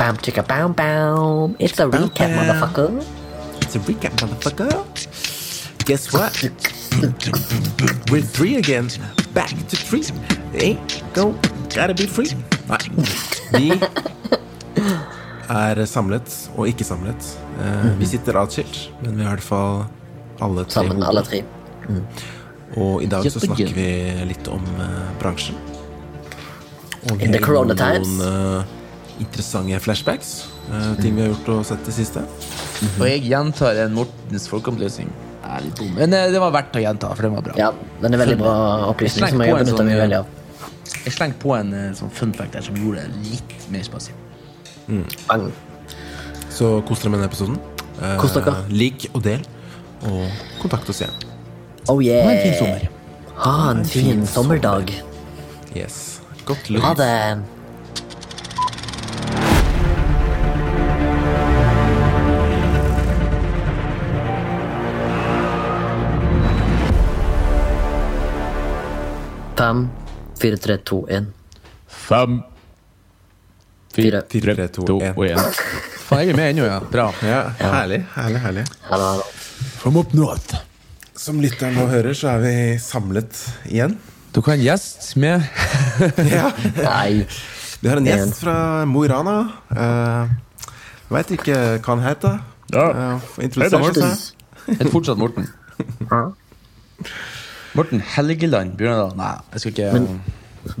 Bam, chicka, bam, bam. It's a recap, motherfucker. It's a recap, motherfucker. Guess what? We're three again. Back to three. Ain't go, gotta be free. Nei. Vi er samlet og ikke samlet. Eh, Vi sitter atskilt, men vi er i hvert fall alle tre. Sammen, alle tre. Og i dag så snakker vi litt om eh, bransjen. In the corona corona noen times. Interessante flashbacks. Uh, ting vi har gjort og sett det siste. Og jeg gjentar en Mortens folkeopplysning. Er. Men eh, det var verdt å gjenta, for den var bra. Ja, den er veldig bra opplysning Jeg som jeg slengte på en meg sånn, veldig av. Jeg slengte på en eh, sånn fun fact der som gjorde det litt mer spesielt. Bang. Så kos dere med denne episoden. Kos dere. Lik og del, og kontakt oss igjen. Oh yeah. Ha en fin sommer. Ha en fin sommerdag. Yes. Godt Ha det. Fem, fire, tre, to, én. Fem, Fire. Fire, tre, to, én. Faen, jeg er med ennå, ja. Bra. Ja, herlig, herlig, herlig. Hello. From up north. Som lytteren nå hører, så er vi samlet igjen. Du kan gjest med Ja. Nei. Vi har en gjest fra Mo i Rana. Uh, jeg veit ikke hva han heter. Ja. Uh, Introdusere seg. Heter fortsatt Morten. Morten Helgeland Bjørnadal. Nei, jeg skal ikke Men-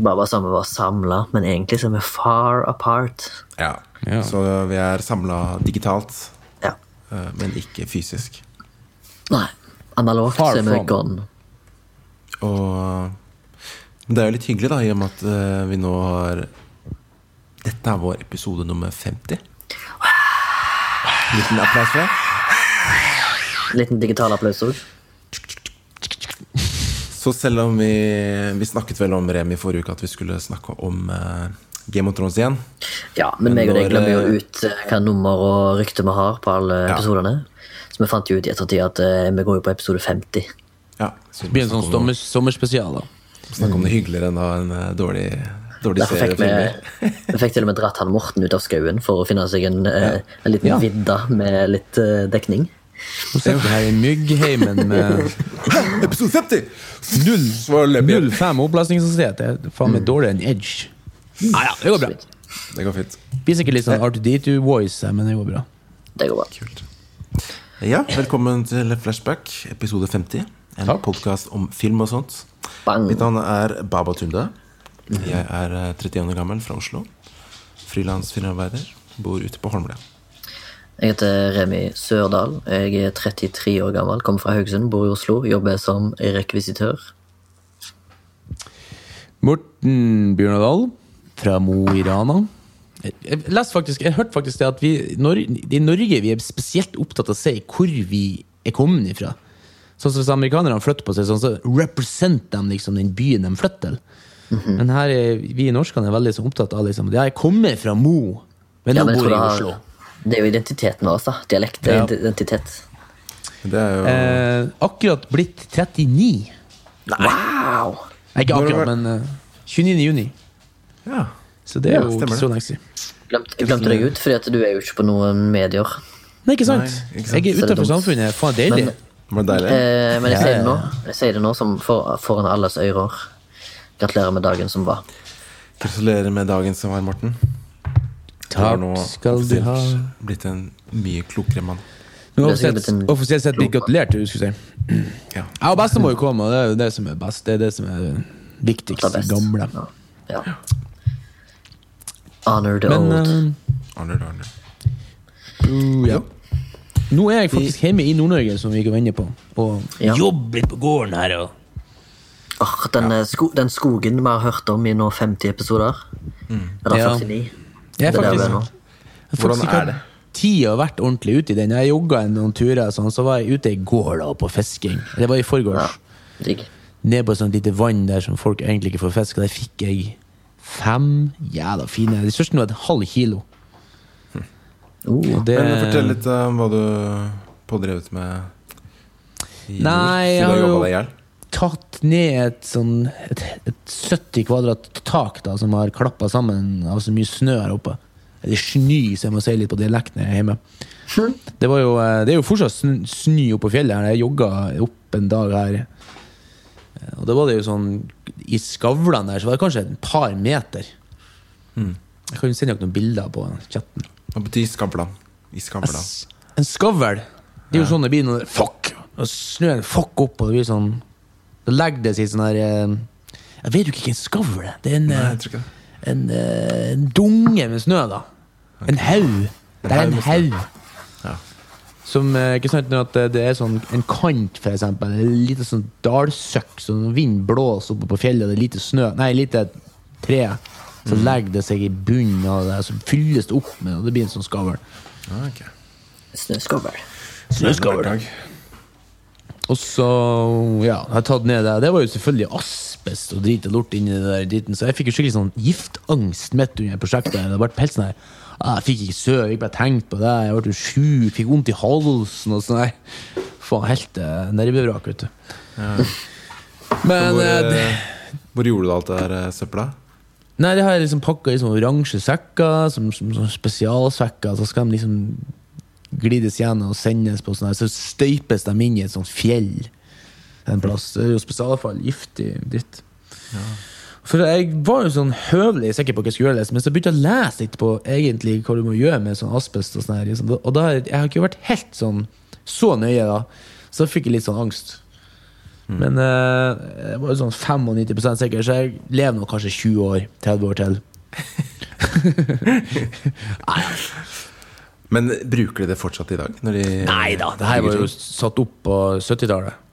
bare sammen var samla, men egentlig så er vi far apart. Ja. Ja. Så vi er samla digitalt, Ja. uh, men ikke fysisk. Nei. Analogt Far så er vi from. gone. Og det er jo litt hyggelig, da, i og med at eh, vi nå har Dette er vår episode nummer 50. Liten applaus for det. Liten digital applaus òg. Så selv om vi, vi snakket vel om Remi forrige uke at vi skulle snakke om eh, Game of Thrones igjen. Ja, men meg og deg glemmer jo eh, ut eh, hva nummer og rykte vi har på alle Ja. episodene. Så vi fant jo ut i ettertid at eh, vi går jo på episode 50. Ja, så Det blir en sånn sommer, sommerspesial, da. snakke om det hyggeligere enn en uh, dårlig, dårlig Derfor serie fikk vi, vi fikk til og med dratt han Morten ut av skauen for å finne seg en, eh, en liten Ja. vidda med litt eh, dekning. Nå sitter vi her i myggheimen med Episode 50! null, Så fem jeg. 0,5 opplastningshastighet. Er faen meg dårligere enn Edge. Nei ja, det går bra. Det går fint. Blir sikkert litt sånn R2D2-voice, men det går bra. Det går bra. Kult. Ja, velkommen til Flashback, episode 50. En podkast om film og sånt. Bang. Mitt navn er Baba Tunde. Jeg er eh, 31 år gammel fra Oslo. Frilansfilmarbeider. Bor ute på Holmlia. Jeg heter Remi Sørdal. Jeg er 33 år gammel, kommer fra Haugesund, bor i Oslo. Jobber som rekvisitør. Morten Bjørnadal fra Mo i Rana. Jeg, leste faktisk, jeg hørte faktisk det at vi Nor i Norge vi er spesielt opptatt av å si hvor vi er kommet ifra. Sånn som Hvis amerikanerne flytter på seg, sånn, så represent dem liksom den byen de flytter til. Men her er vi norskene er veldig så opptatt av liksom, ja, jeg kommer fra Mo, men Ja, nå men bor jeg i Oslo. har, det er jo identiteten vår, da. Dialekt er Ja. identitet. Det er jo Eh, akkurat blitt 39. Wow! Nei, ikke akkurat, men uh, 29. juni. Ja. Så det er Ja, jo ikke så lenge siden. Jeg glemte deg ut, fordi at du er jo ikke på noen medier. Nei, ikke sant? Nei, ikke sant. Jeg er utenfor samfunnet. Faen, deilig. Men- deilig? Eh, men jeg sier det nå Jeg sier det nå som for, foran alles ører. Gratulerer med dagen som var. Gratulerer med dagen som var, Morten. Takk skal du ha. blitt en mye klokere mann. Men offisielt, sett blitt gratulert, du skulle si. Ja. Jeg og bestemor kom, og det er jo det som er best. Det er det som er viktigst. Det. Gamle. Ja. ja. Honor the Men old. eh, Arne, Arne. uh, ja. Nå er jeg faktisk hjemme i Nord-Norge, som vi ikke var inne på. Og Ja. jobber litt på gården her. Og Oh, den, ja. sko den skogen vi har hørt om i nå 50 episoder. Eller Ja. 49. jeg er er faktisk, nå. jeg har Hvordan er det? tid og vært ordentlig ute i den. Jeg jogga noen turer, sånn, så var jeg ute i går da, på fisking. Det var i forgårs. Ja. Ned på et sånt lite vann der som folk egentlig ikke får fisk. Der fikk jeg fem jævla fine De største nå er et halv kilo. Uh, Og det, Men fortell litt om hva du pådrevet med i Nei, jeg nord. har Du har jo- jobba deg i hjel? Tatt ned et sånn et, et 70 kvadrat tak da, som har klappa sammen av så mye snø her oppe. Eller snø, så jeg må si litt på dialekten her hjemme. Det, var jo, eh, det er jo fortsatt snø, oppå på fjellet her. Jeg jogga opp en dag her. Eh, Og da var det jo sånn I skavlene der så var det kanskje et par meter. Jeg kan jo sende dere noen bilder på chatten. Hva betyr skavlan? I skavlan. S- En skavl Det er jo sånn det blir når Fuck! Og snøen fuck opp, og det blir sånn Da legger det seg sånn her eh, Jeg vet jo ikke hva en skavl er. Det er en, Nei, eh, jeg tror ikke det. en, eh, en dunge med snø, da. En haug. Det er haug en med snø. haug. Ja. Som eh, ikke sant når at det- det er sånn en kant, for eksempel. En lite sånn dalsøkk, så når vind blåser oppe på fjellet, og det er lite snø Nei, lite tre. Så Mm. legger det seg i bunnen av det, så fylles det opp med, og det blir en sånn skavl. Ah, ok. Snøskavl. Snøskavl. Og så, ja, jeg tatt ned det. Det var jo selvfølgelig asbest og drit og lort inni det der driten, så jeg fikk jo skikkelig sånn giftangst midt under prosjektet. Det ble helt sånn her ah, Jeg fikk ikke sove, jeg bare tenkt på det. Jeg ble sjuk, fikk vondt i halsen og sånn. Faen, helt uh, nervevrak, vet du. Men Hvor, eh, det, eh, hvor gjorde du alt det der eh, søpla? Nei, det har jeg liksom pakka i sånne oransje sekker, som, som, som spesialsekker. Så skal de liksom glides gjennom og sendes på sånn her, så støypes de inn i et sånt fjell en plass. Det er jo spesialavfall. Giftig dritt. For jeg var jo sånn høvelig sikker på hva jeg skulle gjøre, men så begynte jeg å lese litt på egentlig hva du må gjøre med sånn asbest. Og sånn her, liksom. Og da, jeg har ikke vært helt sånn så nøye, da. Så da fikk jeg litt sånn angst. Men uh, jeg var jo sånn 95 sikker, så jeg lever nå kanskje 20 år, 30 år til. Men bruker de det fortsatt i dag? Når de Nei da, det her var jo satt opp på 70-tallet.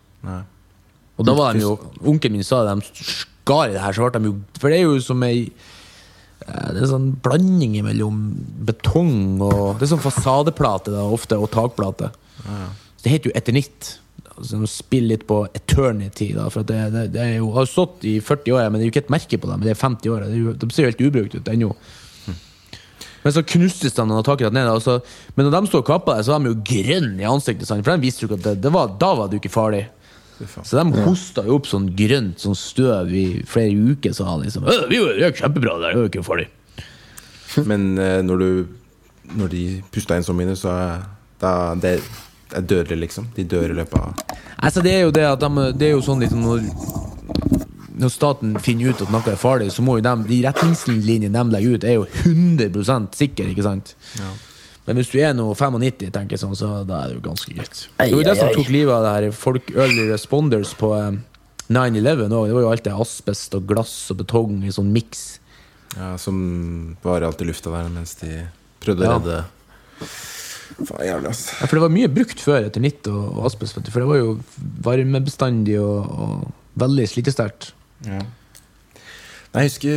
Og da var de jo Onkelen min sa det, de skar i det her, så ble de jo For det er jo som ei eh, Det er sånn blanding mellom betong og Det er sånn fasadeplate da, ofte, og takplate. Så det heter jo eternitt. Altså, de spiller litt på eternity, da, for det, det, det er jo, har stått i 40 år, men det er jo ikke et merke på dem. Det er 50 år. Det er jo, de ser jo helt ubrukt ut ennå. Men så knustes de og taket ned. Altså. Men når de står og kapper deg, så er de jo grønne i ansiktet. For de visste jo ikke at det, det var, da var det jo ikke farlig. Så de hosta jo opp sånn grønt sånn støv i flere uker. Så han liksom «Øh, Vi gjør det kjempebra, det er jo ikke farlig. Men eh, når du Når de pusta inn så mye, så er da, det er dødelig, liksom? De dør i løpet av Altså, det er jo det at de, det er jo sånn liksom når, når staten finner ut at noe er farlig, så må jo de, de retningslinjene de legger ut, er jo 100 sikre, ikke sant? Men hvis du er nå 95, tenker jeg sånn, så da er det jo ganske greit. Det var jo det som tok livet av det her folk early responders på eh, 9-11 òg. Det var jo alt det asbest og glass og betong i sånn miks. Ja, Som var alt i lufta der mens de prøvde å Ja. redde Faen, jævlig, ass. Ja, for det var mye brukt før eternitt og, og asbest, for det var jo varmebestandig og, og veldig slitesterkt. Ja. Nei, jeg husker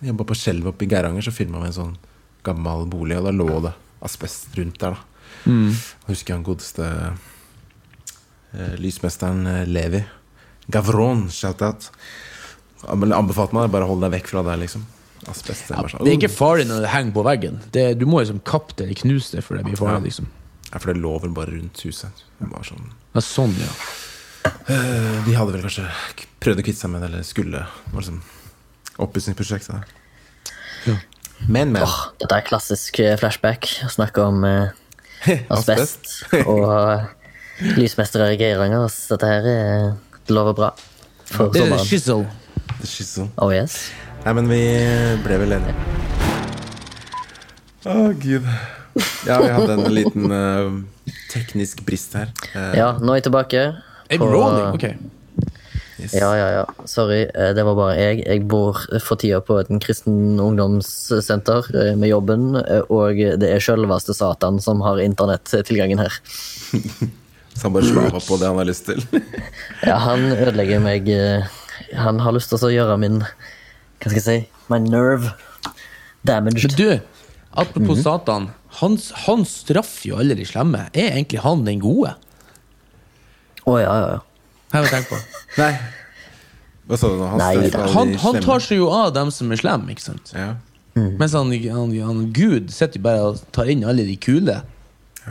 jeg jobba på Skjelv oppe i Geiranger, så filma vi en sånn gammel bolig, og da lå det asbest rundt der. da Jeg husker han godeste eh, lysmesteren eh, Levi. Gavron, shout-out. Han anbefalte meg bare hold deg vekk fra det, liksom. Asbest. Det er bare sånn, Det er ikke farlig når det henger på veggen. Det, du må liksom kappe det eller knuse det før det blir farlig. Ja. liksom Ja, for det lå vel bare rundt huset. Sånn ja, Sånn, ja. Eh, De hadde vel kanskje prøvd å kvitte seg med det, eller skulle. Det var liksom oppussingsprosjekt. Ja. Men, men. Oh, dette er klassisk eh, flashback. Å snakke om eh, asbest og eh, lysmestere i Geiranger. Så Dette her er, det lover bra for Det er sommeren. shizzle. Det er sånn. Oh yes. Nei, men vi ble vel enige. Å, gud. Ja, vi hadde en liten uh, teknisk brist her. Uh, Ja, nå er jeg tilbake. Er Rowling. Ok. yes. Ja, ja, ja. Sorry, eh, det var bare jeg. Jeg bor for tida på et kristen ungdomssenter eh, med jobben, eh, og det er sjølveste Satan som har internettilgangen her. Så han bare slava på det han har lyst til. Ja, han ødelegger meg eh, Han har lyst til å gjøre min Hva skal jeg si? My nerve Men damaged. du, apropos Satan. Han, han straffer jo alle de slemme. Er egentlig han den gode? Å, ja, ja, ja. Har jeg tenkt på. Nei. Hva sa du nå? Han, Nei, da. Han, han tar seg jo av dem som er slemme, ikke sant? Ja. Mens han, han, han Gud sitter jo bare og tar inn alle de kule.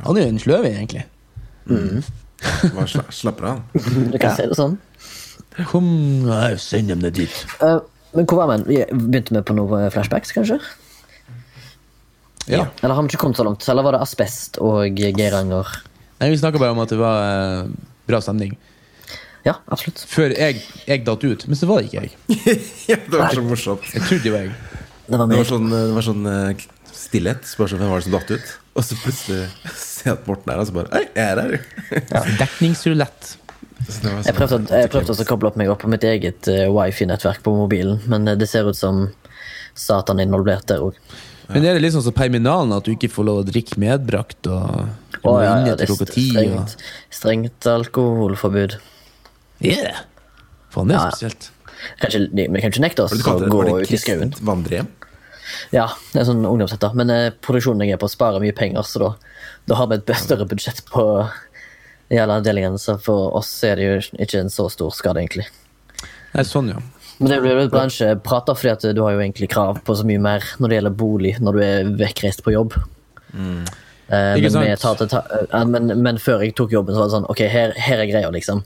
Han er jo en sløve, egentlig. Bare sla, slapper av. Du kan si det sånn. Kom, nei, send dem ned dit. Uh, men hvor var vi? Vi Begynte vi på noen flashbacks, kanskje? Ja. Eller har vi ikke kommet så langt? Eller var det asbest og Geiranger? Nei, Vi snakka bare om at det var eh, bra stemning. Ja, absolutt. Før jeg, jeg datt ut. Men så var det ikke jeg. ja, det var så morsomt. Jeg trodde det var jeg. Det var Det var sånn, det var sånn uh, stillhet. Spørs sånn, Hvem var det som datt ut? Og så plutselig ser jeg at Morten er her, og så bare Hei, jeg er her! Dekningsrulett. Så det var Jeg sånn prøvde, jeg prøvde også å koble opp meg opp på mitt eget uh, wifi-nettverk på mobilen, men eh, det ser ut som Satan er involvert der òg. Men er det liksom så perminalen at du ikke får lov å drikke medbrakt? Og du må inne til klokka ti? Og... strengt, strengt alkoholforbud. Er det? Faen, det er Ja. spesielt. Kanskje, vi kan ikke nekte oss å gå ut i skauen. vandrehjem? Ja, det er sånn ungdomssetter. Men eh, produksjonen jeg er på, sparer mye penger, så da, da har vi et større budsjett på i alle avdelingene. Så for oss er det jo ikke en så stor skade, egentlig. Nei, sånn, ja. Men det blir jo et bransjeprat, da, fordi at du har jo egentlig krav på så mye mer når det gjelder bolig, når du er vekkreist på jobb. Eh, Ikke men, til ta eh, men, men før jeg tok jobben, så var det sånn Ok, her, her er greia, liksom.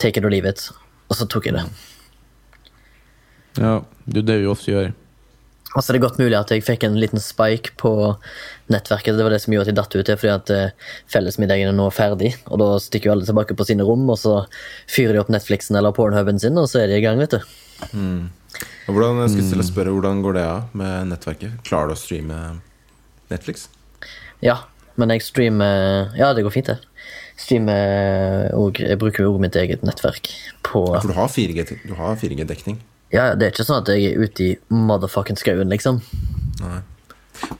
Take it or leave it. Og så tok jeg det. ja. Det er det vi ofte gjør. Altså Det er godt mulig at jeg fikk en liten spike på nettverket. Det var det som gjorde at jeg datt ut. Det fordi at eh, fellesmiddagen er nå ferdig, og da stikker jo alle tilbake på sine rom, og så fyrer de opp Netflixen eller Pornhuben sin, og så er de i gang, vet du. Og hvordan, jeg skulle til å spørre, hvordan går det av med nettverket? Klarer du å streame Netflix? Ja, men jeg streamer Ja, det går fint, det. Streamer og Jeg bruker jo mitt eget nettverk på Ja, for du har 4G du har 4G-dekning. Ja, det er ikke sånn at jeg er ute i motherfucking skauen, liksom. Nei.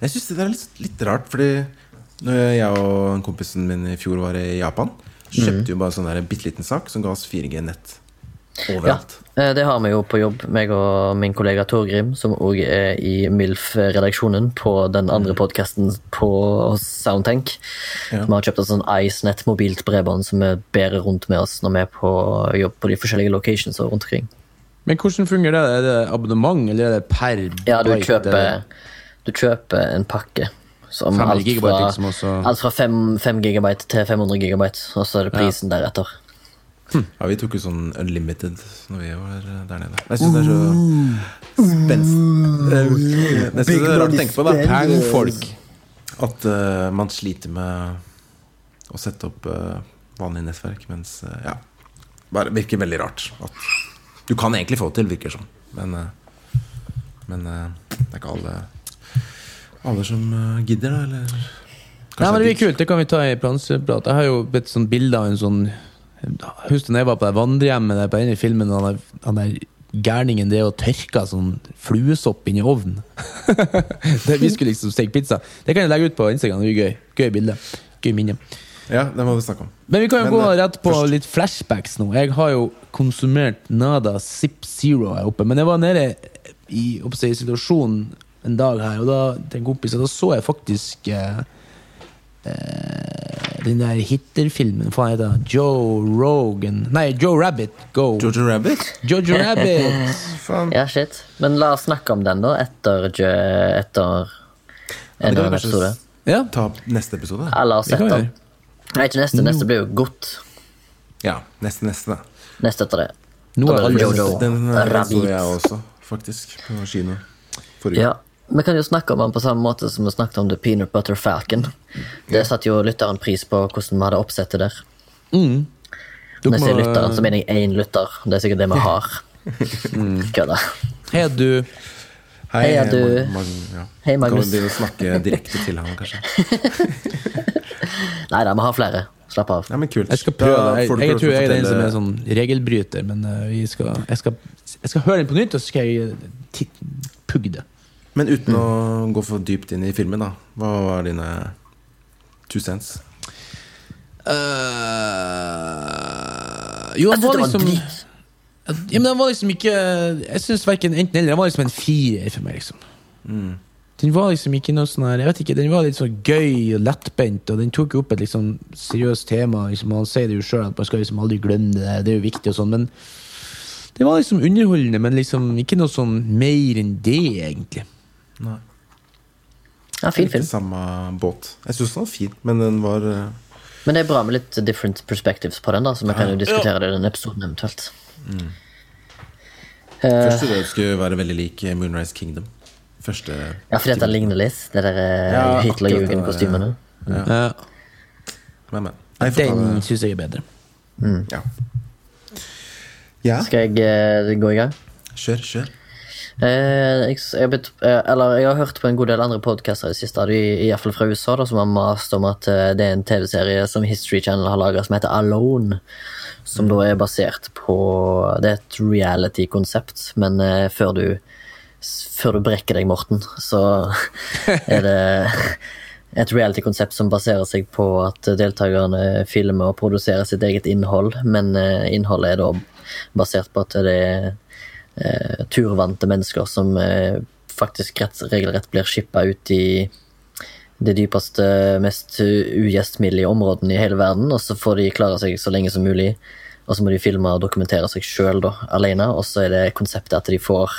Jeg syns det er litt, litt rart, fordi når jeg og en kompisen min i fjor var i Japan, kjøpte vi bare en sånn bitte liten sak som ga oss 4G-nett Ja, overalt. Ja, det har vi jo på jobb, meg og min kollega Torgrim, som òg er i MILF-redaksjonen på den andre podkasten på Soundtank. Ja. Vi har kjøpt oss sånn IceNet mobilt bredbånd som vi bærer rundt med oss når vi er på jobb på de forskjellige locations og rundt omkring. Men hvordan fungerer det? Er det abonnement, eller er det per Ja, du kjøper, du kjøper en pakke. Som alt fra, liksom, alt fra 5, 5 gigabyte til 500 gigabyte, og så er det prisen deretter. Ja, vi tok jo sånn unlimited når vi var der nede. Jeg syns det er så spenstig Jeg synes det er rart å tenke på, da. Pengefolk. At uh, man sliter med å sette opp uh, vanlig nettverk, mens uh, ja, bare virker veldig rart. At du kan egentlig få det til, virker sånn. Men, uh, men eh, det er ikke alle, alle som eh, gidder, da. Eller Nei, men Det blir kult, det kan vi ta i planseprat. Jeg har jo et sånn bilde av en sånn Husker da jeg var på det vandrehjemmet der på denne filmen? Han der, han der gærningen det å tørke sånn fluesopp inn i ovnen. der vi skulle liksom steke pizza. Det kan jeg legge ut på Instagram. Det blir gøy. Gøy bilde. Gøy minne. Ja, det må vi snakke om. Men vi kan jo Men, gå eh, rett på først- litt flashbacks nå. Jeg har jo konsumert Nada Zip Zero her oppe. Men jeg var nede i oppe, i situasjonen en dag her, og da til en kompis, og da så jeg faktisk eh, den der hitterfilmen. Hva heter den? Joe Rogan Nei, Joe Rabbit. Go. Jojo Rabbit? Jojo Rabbit. Ja, shit. Men la oss snakke om den, da, etter, etter en annen episode. Ja. Ta opp neste episode. Alle la oss sette den. Nei, ikke neste. Neste blir jo godt. Ja, neste neste, da. Neste etter det. Nå er det Jojo. Den eh, Rabbit. så jeg også, faktisk, på kino forrige Ja, Vi kan jo snakke om den på samme måte som vi snakket om The Peanut Butter Falcon. Det satte jo lytteren pris på hvordan vi hadde oppsettet der. Mm. Når jeg sier lytteren, så mener jeg én lytter. Det er sikkert det vi har. Kødda. Hei, du. Hei, Hei, du- Mag- ja. Hei, Magnus. Kan du begynne å snakke direkte til ham, kanskje? Nei da, vi har flere. Slapp av. Ja, men kult. Jeg skal prøve. Da Jeg, får jeg, tror jeg er den som er sånn regelbryter, men uh, vi skal, jeg, skal, jeg skal høre den på nytt, og så skal jeg pugge det. Men uten å gå for dypt inn i filmen, da. Hva var dine two cents? Uh, jo, Jeg synes det var liksom drit. ja, men den var liksom ikke Jeg synes verken enten eller. Den var liksom en firer for meg, liksom. Den var liksom ikke noe sånn her Jeg vet ikke, Den var litt så gøy og lettbent, og den tok jo opp et liksom seriøst tema. Liksom, han sier det jo sjøl, at man skal liksom aldri glemme det. Det er jo viktig og sånn, men det var liksom underholdende, men liksom ikke noe sånn mer enn det, egentlig. Nei. Ja, fin film. Ikke samme båt. Jeg syns den var fin, men den var eh, Men det er bra med litt different perspectives på den, da, så vi kan jo diskutere det i den episoden eventuelt. Først trodde jeg det skulle være veldig lik Moonrise Kingdom. Første Ja, fordi den ligner litt. Det der eh, Ja, Hitler-Jugend-kostymene. Ja, Men, men. Nei, ta den syns jeg er bedre. Ja. ja. Skal jeg uh, gå i gang? Kjør, kjør. Eh, jeg, jeg, har eh, eller, jeg har hørt på en god del andre podcaster i det siste, iallfall fra USA, da, som har mast om at eh, det er en TV-serie som History Channel har laga som heter Alone. Som da er basert på Det er et reality-konsept, men før du før du brekker deg, Morten, så er det et reality-konsept som baserer seg på at deltakerne filmer og produserer sitt eget innhold, men innholdet er da basert på at det er turvante mennesker som eh, faktisk rett, regelrett blir skippa ut i det dypeste, mest ugjestmilde områdene i hele verden, og så får de klare seg så lenge som mulig. Og så må de filme og dokumentere seg sjøl alene, og så er det konseptet at de får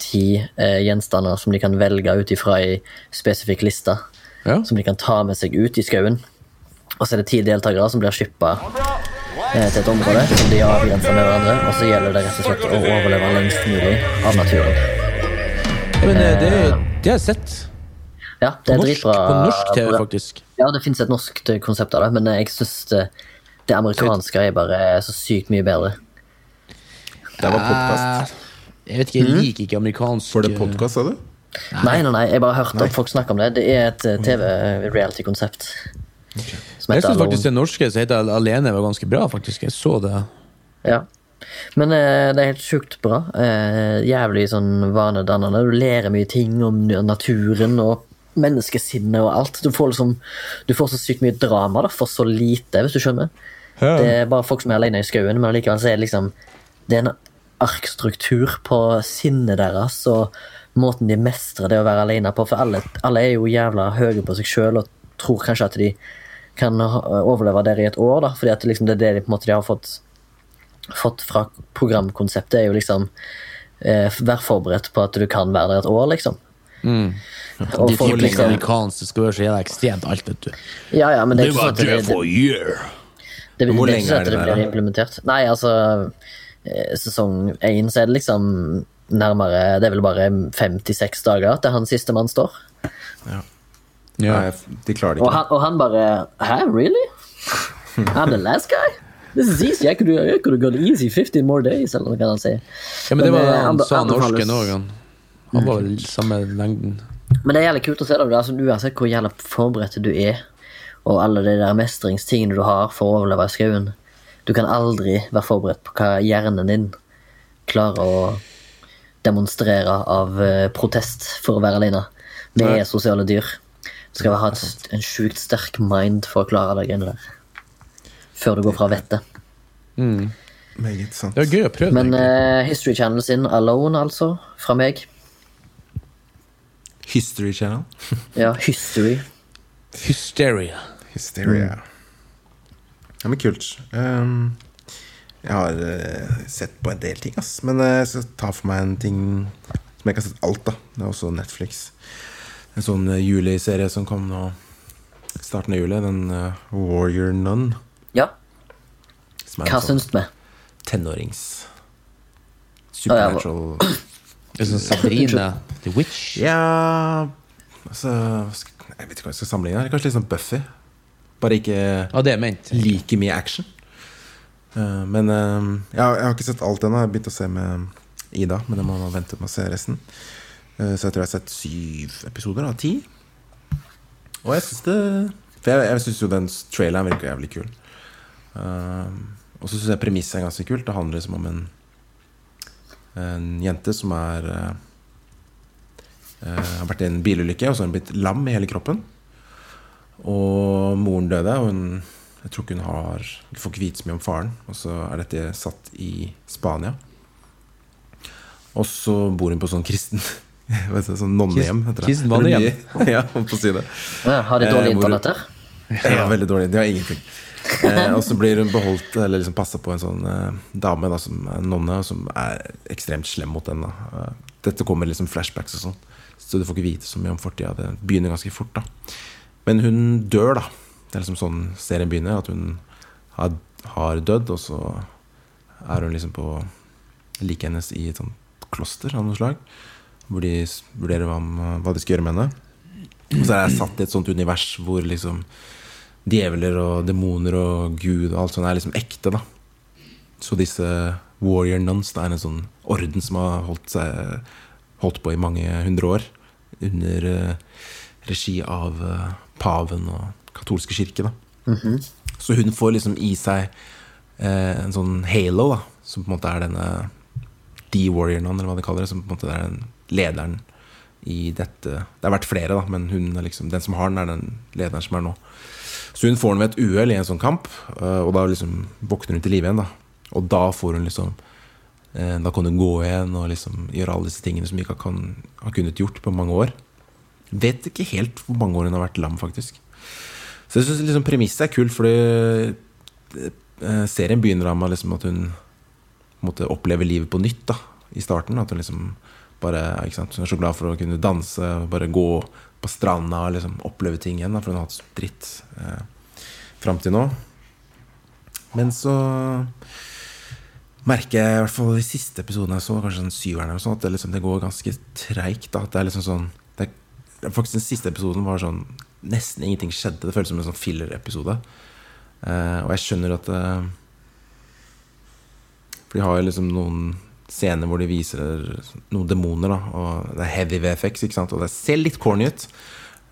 ti eh, gjenstander som de kan velge ut ifra ei spesifikk liste, Ja. som de kan ta med seg ut i skauen. Og så er det ti deltakere som blir skippa eh, til et område som de har avgrensa med hverandre, og så gjelder det rett og slett å overleve lengst mulig av naturen. Men eh, det, det har jeg sett. Ja, det er norsk, dritbra. på norsk TV, faktisk. Ja, det fins et norsk konsept av det, men jeg syns det, det amerikanske er bare så sykt mye bedre. Det var podkast. Eh, Jeg vet ikke, jeg liker ikke amerikansk Var det er podkast, sa du? Nei, nei, nei, jeg bare har hørt folk snakke om det. Det er et eh, TV-reality-konsept. Som Jeg syns faktisk det norske som heter Alene, var ganske bra. faktisk Jeg så det. Ja. Men eh, det er helt sjukt bra. Eh, jævlig sånn vanedannende. Du lærer mye ting om naturen og menneskesinnet og alt. Du får liksom Du får så sykt mye drama da, for så lite, hvis du skjønner. Det er bare folk som er alene i skauen, men allikevel så er det liksom Det er en arkstruktur på sinnet deres og måten de mestrer det å være alene på. For alle, alle er jo jævla høye på seg sjøl og tror kanskje at de kan overleve der i et år, da, fordi at liksom det er det de, på en måte, de har fått, fått fra programkonseptet, er jo liksom eh, Vær forberedt på at du kan være der et år, liksom. Og De folk liksom amerikanske skal være så jævla ekstremt alt, vet du. Ja, ja, men det er ikke sånn at det, det, det, det, Hvor lenge sånn er det det blir implementert. Nei, altså eh, Sesong én så er det liksom nærmere Det er vel bare 56 dager til han siste mann står. Ja. Nei, de klarer det Og ikke. han, og han bare Hæ, really? I'm the last guy? This is easy. I could, I could have gone easy 15 more days, eller hva kan han si. ja, men det var eh, han sa norsken òg, han. Han var vel samme lengden. Men det er jævlig kult å se det. Altså, uansett hvor jævla forberedt du er, og alle de der mestringstingene du har for å overleve i skauen, du kan aldri være forberedt på hva hjernen din klarer å demonstrere av eh, protest for å være alene. Vi er sosiale dyr. Skal ha et, en sjukt sterk mind for å klare de greiene der. Før du går fra vettet. Meget sant. Det var gøy å prøve. Men eh, History Channel sin Alone, altså, fra meg. History Channel. Ja, History. Hysteria. Hysteria. Ja, men kult. Um, jeg har uh, sett på en del ting, ass. Men uh, jeg skal ta for meg en ting som jeg ikke har sett alt, da. Det er også Netflix. En sånn uh, juliserie som kom nå starten av juli. Den uh, Warrior Nun. Ja, hva sånn syns du? tenårings ja, Supernatural Det er sånn Sabrina The Witch. Ja Altså Jeg vet ikke hva jeg skal sammenligne. Det er Kanskje litt sånn Buffy. Bare ikke Ja, det ment. like mye action. Uh, men uh, jeg, har, jeg har ikke sett alt ennå. Jeg har begynt å se med Ida, men jeg må vente med å se resten. Eh, så jeg tror jeg har sett syv episoder av ti. Og jeg syns det For jeg, jeg syns jo den traileren virker jævlig kul. Eh, og så syns jeg premisset er ganske kult. Det handler liksom om en En jente som er uh, Har vært i en bilulykke, og så har hun blitt lam i hele kroppen. Og moren døde, og hun jeg tror ikke hun har Hun får ikke vite så mye om faren. Og så er dette satt i Spania. Og så bor hun på sånn kristen heter Sånn nonnehjem. heter det. Kristen vannehjem. Ja, holdt på å si det. Ja, har de Eh, dårlig internett der? Ja, veldig dårlig. De har ingenting. Eh, og så blir hun beholdt Eller liksom passa på en sånn eh, dame da, som er nonne, som er ekstremt slem mot henne. Eh, dette kommer liksom flashbacks og sånn, så du får ikke vite så mye om fortida. Det begynner ganske fort, da. Men hun dør, da. Det er liksom sånn serien begynner. At hun har, har dødd, og så er hun liksom på liket hennes i et sånt kloster av noe slag. Hvor de vurderer hva, hva de skal gjøre med henne. Og så er jeg satt i et sånt univers hvor liksom djevler og demoner og gud og alt sånt er liksom ekte, da. Så disse warrior nuns det er en sånn orden som har holdt, seg, holdt på i mange hundre år. Under eh, regi av eh, paven og katolske kirke. da Så hun får liksom i seg eh, en sånn halo, da som på en måte er denne The Warrior Nun, eller hva de kaller det. Som på en måte er den lederen i dette Det har vært flere, da, men hun er liksom, den som har den, er den lederen som er nå. Så hun får den ved et uhell i en sånn kamp, eh, og da liksom våkner hun til live igjen. da Og da får hun liksom eh, Da kan hun gå igjen og liksom gjøre alle disse tingene som hun ikke kan, har kunnet gjort på mange år. Vet ikke helt hvor mange år hun har vært lam, faktisk. Så jeg syns liksom premisset er kult, fordi eh, serien begynner da med liksom at hun måtte oppleve livet på nytt da i starten. At hun liksom bare ikke sant? Hun er så glad for å kunne danse, bare gå på stranda og liksom oppleve ting igjen. Da, for hun har hatt så dritt eh, fram til nå. Men så merker jeg i hvert fall i siste episoden jeg så, kanskje den syveren, eller sånn, at det, liksom, det går ganske treigt. det er liksom sånn er, Faktisk den siste episoden var sånn Nesten ingenting skjedde. Det føltes som en sånn filler-episode. Eh, og jeg skjønner at eh, For de har jo liksom noen scener hvor de viser noen demoner. Og det er heavy VFX, ikke sant. Og det ser litt corny ut.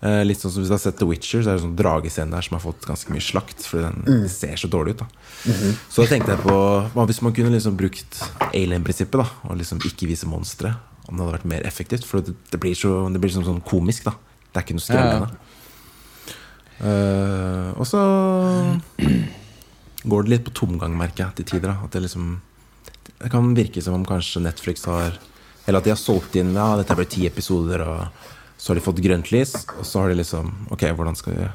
Eh, litt sånn som Hvis du har sett The Witcher, så er det sånn dragescene der som har fått ganske mye slakt. Fordi den ser så dårlig ut. da Så da tenkte jeg på hvis man kunne liksom brukt alien-prinsippet, da og liksom ikke vise monstre? Om det hadde vært mer effektivt. For det, det blir så Det blir sånn, sånn komisk, da. Det er ikke noe skremmende. Eh, og så går det litt på tomgang, merker jeg, til tider. Da. At det liksom Det kan virke som om kanskje Netflix har Eller at de har solgt inn Ja, dette blir ti episoder, og så har de fått grønt lys, og så har de liksom Ok, hvordan skal vi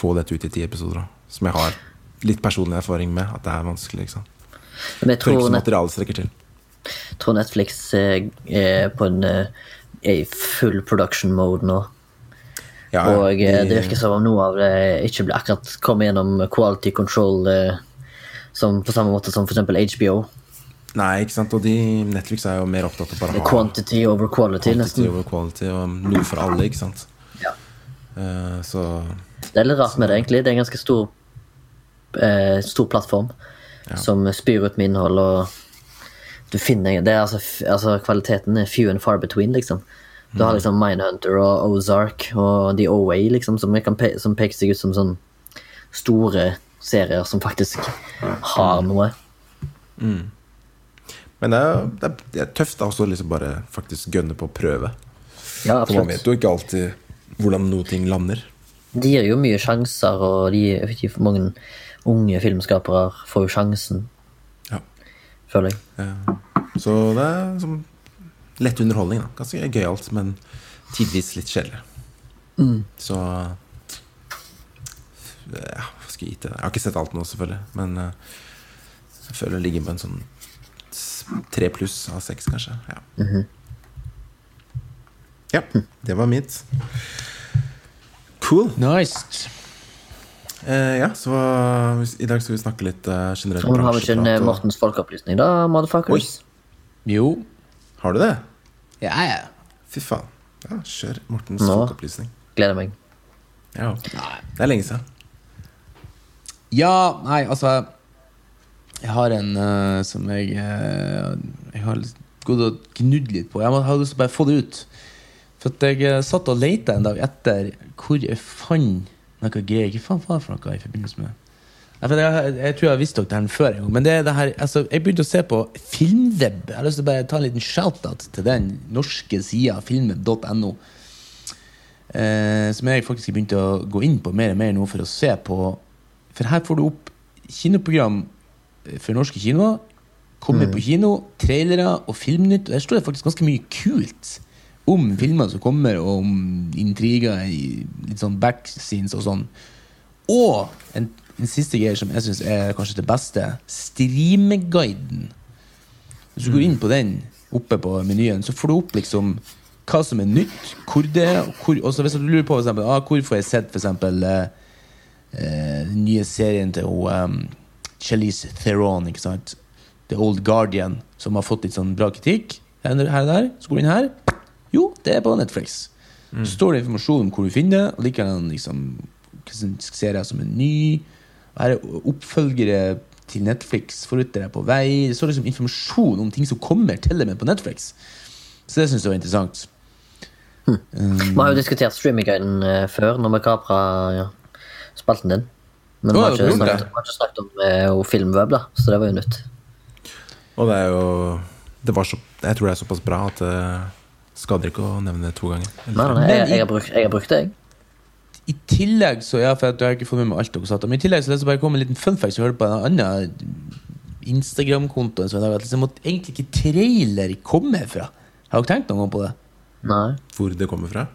få dette ut i ti episoder, da? Som jeg har litt personlig erfaring med, at det er vanskelig. Liksom. Men jeg tror, ikke tror, net, materialet strekker til. tror Netflix eh, er på en eh, er i full production mode nå. Ja, ja, Og eh, de- det virker som om noe av det ikke blir akkurat kommet gjennom quality control eh, som på samme måte som eksempel HBO. Nei, ikke sant. Og de, Netflix er jo mer opptatt av bare ha Quantity over quality, quantity nesten. over quality, og noe for alle, ikke sant. Ja. Uh, så Det er litt rart med det, egentlig. Det er en ganske stor, uh, stor plattform som spyr ut med innhold, og du finner det er altså, altså Kvaliteten er few and far between, liksom. Du har liksom Mindhunter og Ozark og The OA, liksom, som, kan pe som peker seg ut som sånn store serier som faktisk har noe. Men det er, det er, det er tøft også liksom bare faktisk gønne på å prøve. Ja, For man vet jo ikke alltid hvordan noe ting lander. De gir jo mye sjanser, og de, effektivt mange unge filmskapere får jo sjansen, Ja. føler jeg. Ja. Så det er som lett underholdning. da Ganske gøyalt, men tidvis litt kjedelig. Så ja, jeg gi til? Jeg har ikke sett alt nå, selvfølgelig. Men eh, jeg føler det ligger på en sånn tre pluss av seks, kanskje. Ja. ja, det var mitt. Cool. Nice. Eh, ja, så i dag skal vi snakke litt uh, generelt Men har vi ikke en eh, Mortens folkeopplysning, da, motherfuckers? Jo. Har du det? Ja, ja. Fy faen. Ja, kjør Mortens Nå. folkeopplysning. Gleder meg. Ja. Det er lenge siden. Ja, nei, altså Jeg har en uh, som jeg uh, Jeg har gått og gnudd litt på. Jeg hadde lyst til å bare få det ut. For jeg eh, satt og leita en dag etter hvor jeg fant noe greier. Hva faen var det for noe i forbindelse med jeg, jeg, jeg tror jeg har visst dere den før. Men det det her, altså, jeg begynte å se på Filmweb. Jeg har lyst til å bare ta en liten shout-out til den norske sida, filmweb.no. Eh, som jeg faktisk begynte å gå inn på mer og mer nå for å se på For her får du opp kinoprogram for norske kinoer. Kommer på kino, trailere og filmnytt. Og der står det faktisk ganske mye kult om filmer som kommer, og om intriger i litt sånn backscenes og sånn. Og en, en siste greie som jeg syns er kanskje det beste. Streameguiden. Hvis du går inn på den oppe på menyen, så får du opp liksom hva som er nytt, hvor det er, og så hvis du lurer på for eksempel, ah, hvor får jeg sett for eksempel eh, eh, den nye serien til hun, um, Charlize Theron, ikke sant? The Old Guardian, som har fått litt sånn bra kritikk. Her her og der. Så går du inn her, Jo, det er på Netflix. Mm. Så står det informasjon om hvor du finner det, og likevel liksom hvilken serie som er ny. Her er oppfølgere til Netflix, forut er på vei. Det står liksom informasjon om ting som kommer til og med på Netflix. Så det syns jeg var interessant. Vi har jo diskutert streamingguiden eh, før, når vi kapra ja, spalten din. Men vi har ikke snakket, har ikke snakket om eh, Filmweb, da, så det var jo nytt. Og det er jo det var så, Jeg tror det er såpass bra at det skader ikke å nevne det to ganger. Nei, nei, jeg, jeg, har brukt, jeg har brukt det, jeg. I tillegg så ja, for jeg har ikke fått med meg alt dere sa, men i tillegg så det bare kom en liten fun fact. som jeg hørte på en annen Instagram-konto sånn liksom at egentlig ikke trailer kommer fra. Har dere tenkt noen gang på det? Nei. Hvor det kommer fra?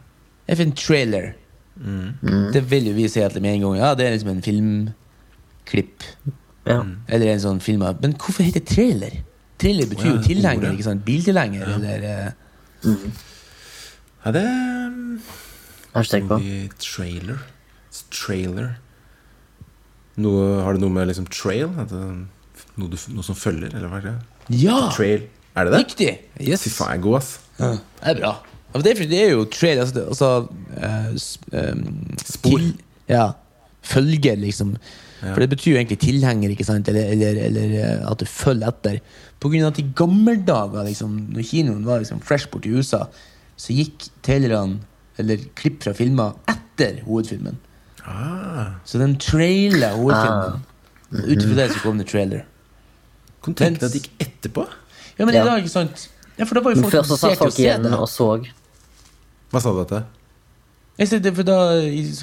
Jeg finner trailer. Det vil jo vi si med en gang. Ja, det er liksom en filmklipp. Ja. Eller en sånn film Men hvorfor heter det trailer? Trailer betyr ja, jo tilhenger, ikke sant? Biltilhenger, eller eh, Ja, det tenkt på. Trailer. Trailer. Noe, har det noe med liksom trail? Noe, du, noe som følger, eller hva er det? Ja! Trail. Er det det? Riktig! Yes. Fy faen, jeg er god, ass. Ja, det er bra. Ja, for det, er, det er jo trail, altså, altså uh, ehm, Spor. Til, ja. Følger, liksom. For det betyr jo egentlig tilhenger, ikke sant? Eller, eller, eller eh, at du følger etter. På grunn av at i gamle dager, liksom, når kinoen var liksom fresh bort i USA, så gikk trailerne, eller klipp fra filmer, etter hovedfilmen. Ah, Så den trailer hovedfilmen. Ut ifra det så kom det trailer. Kunne tenke deg at det gikk etterpå. Ja, men Ja. i dag, ikke sant? Ja, for da var jo Men folk først så satt folk igjen og så. Hva sa du dette? Jeg det, for da,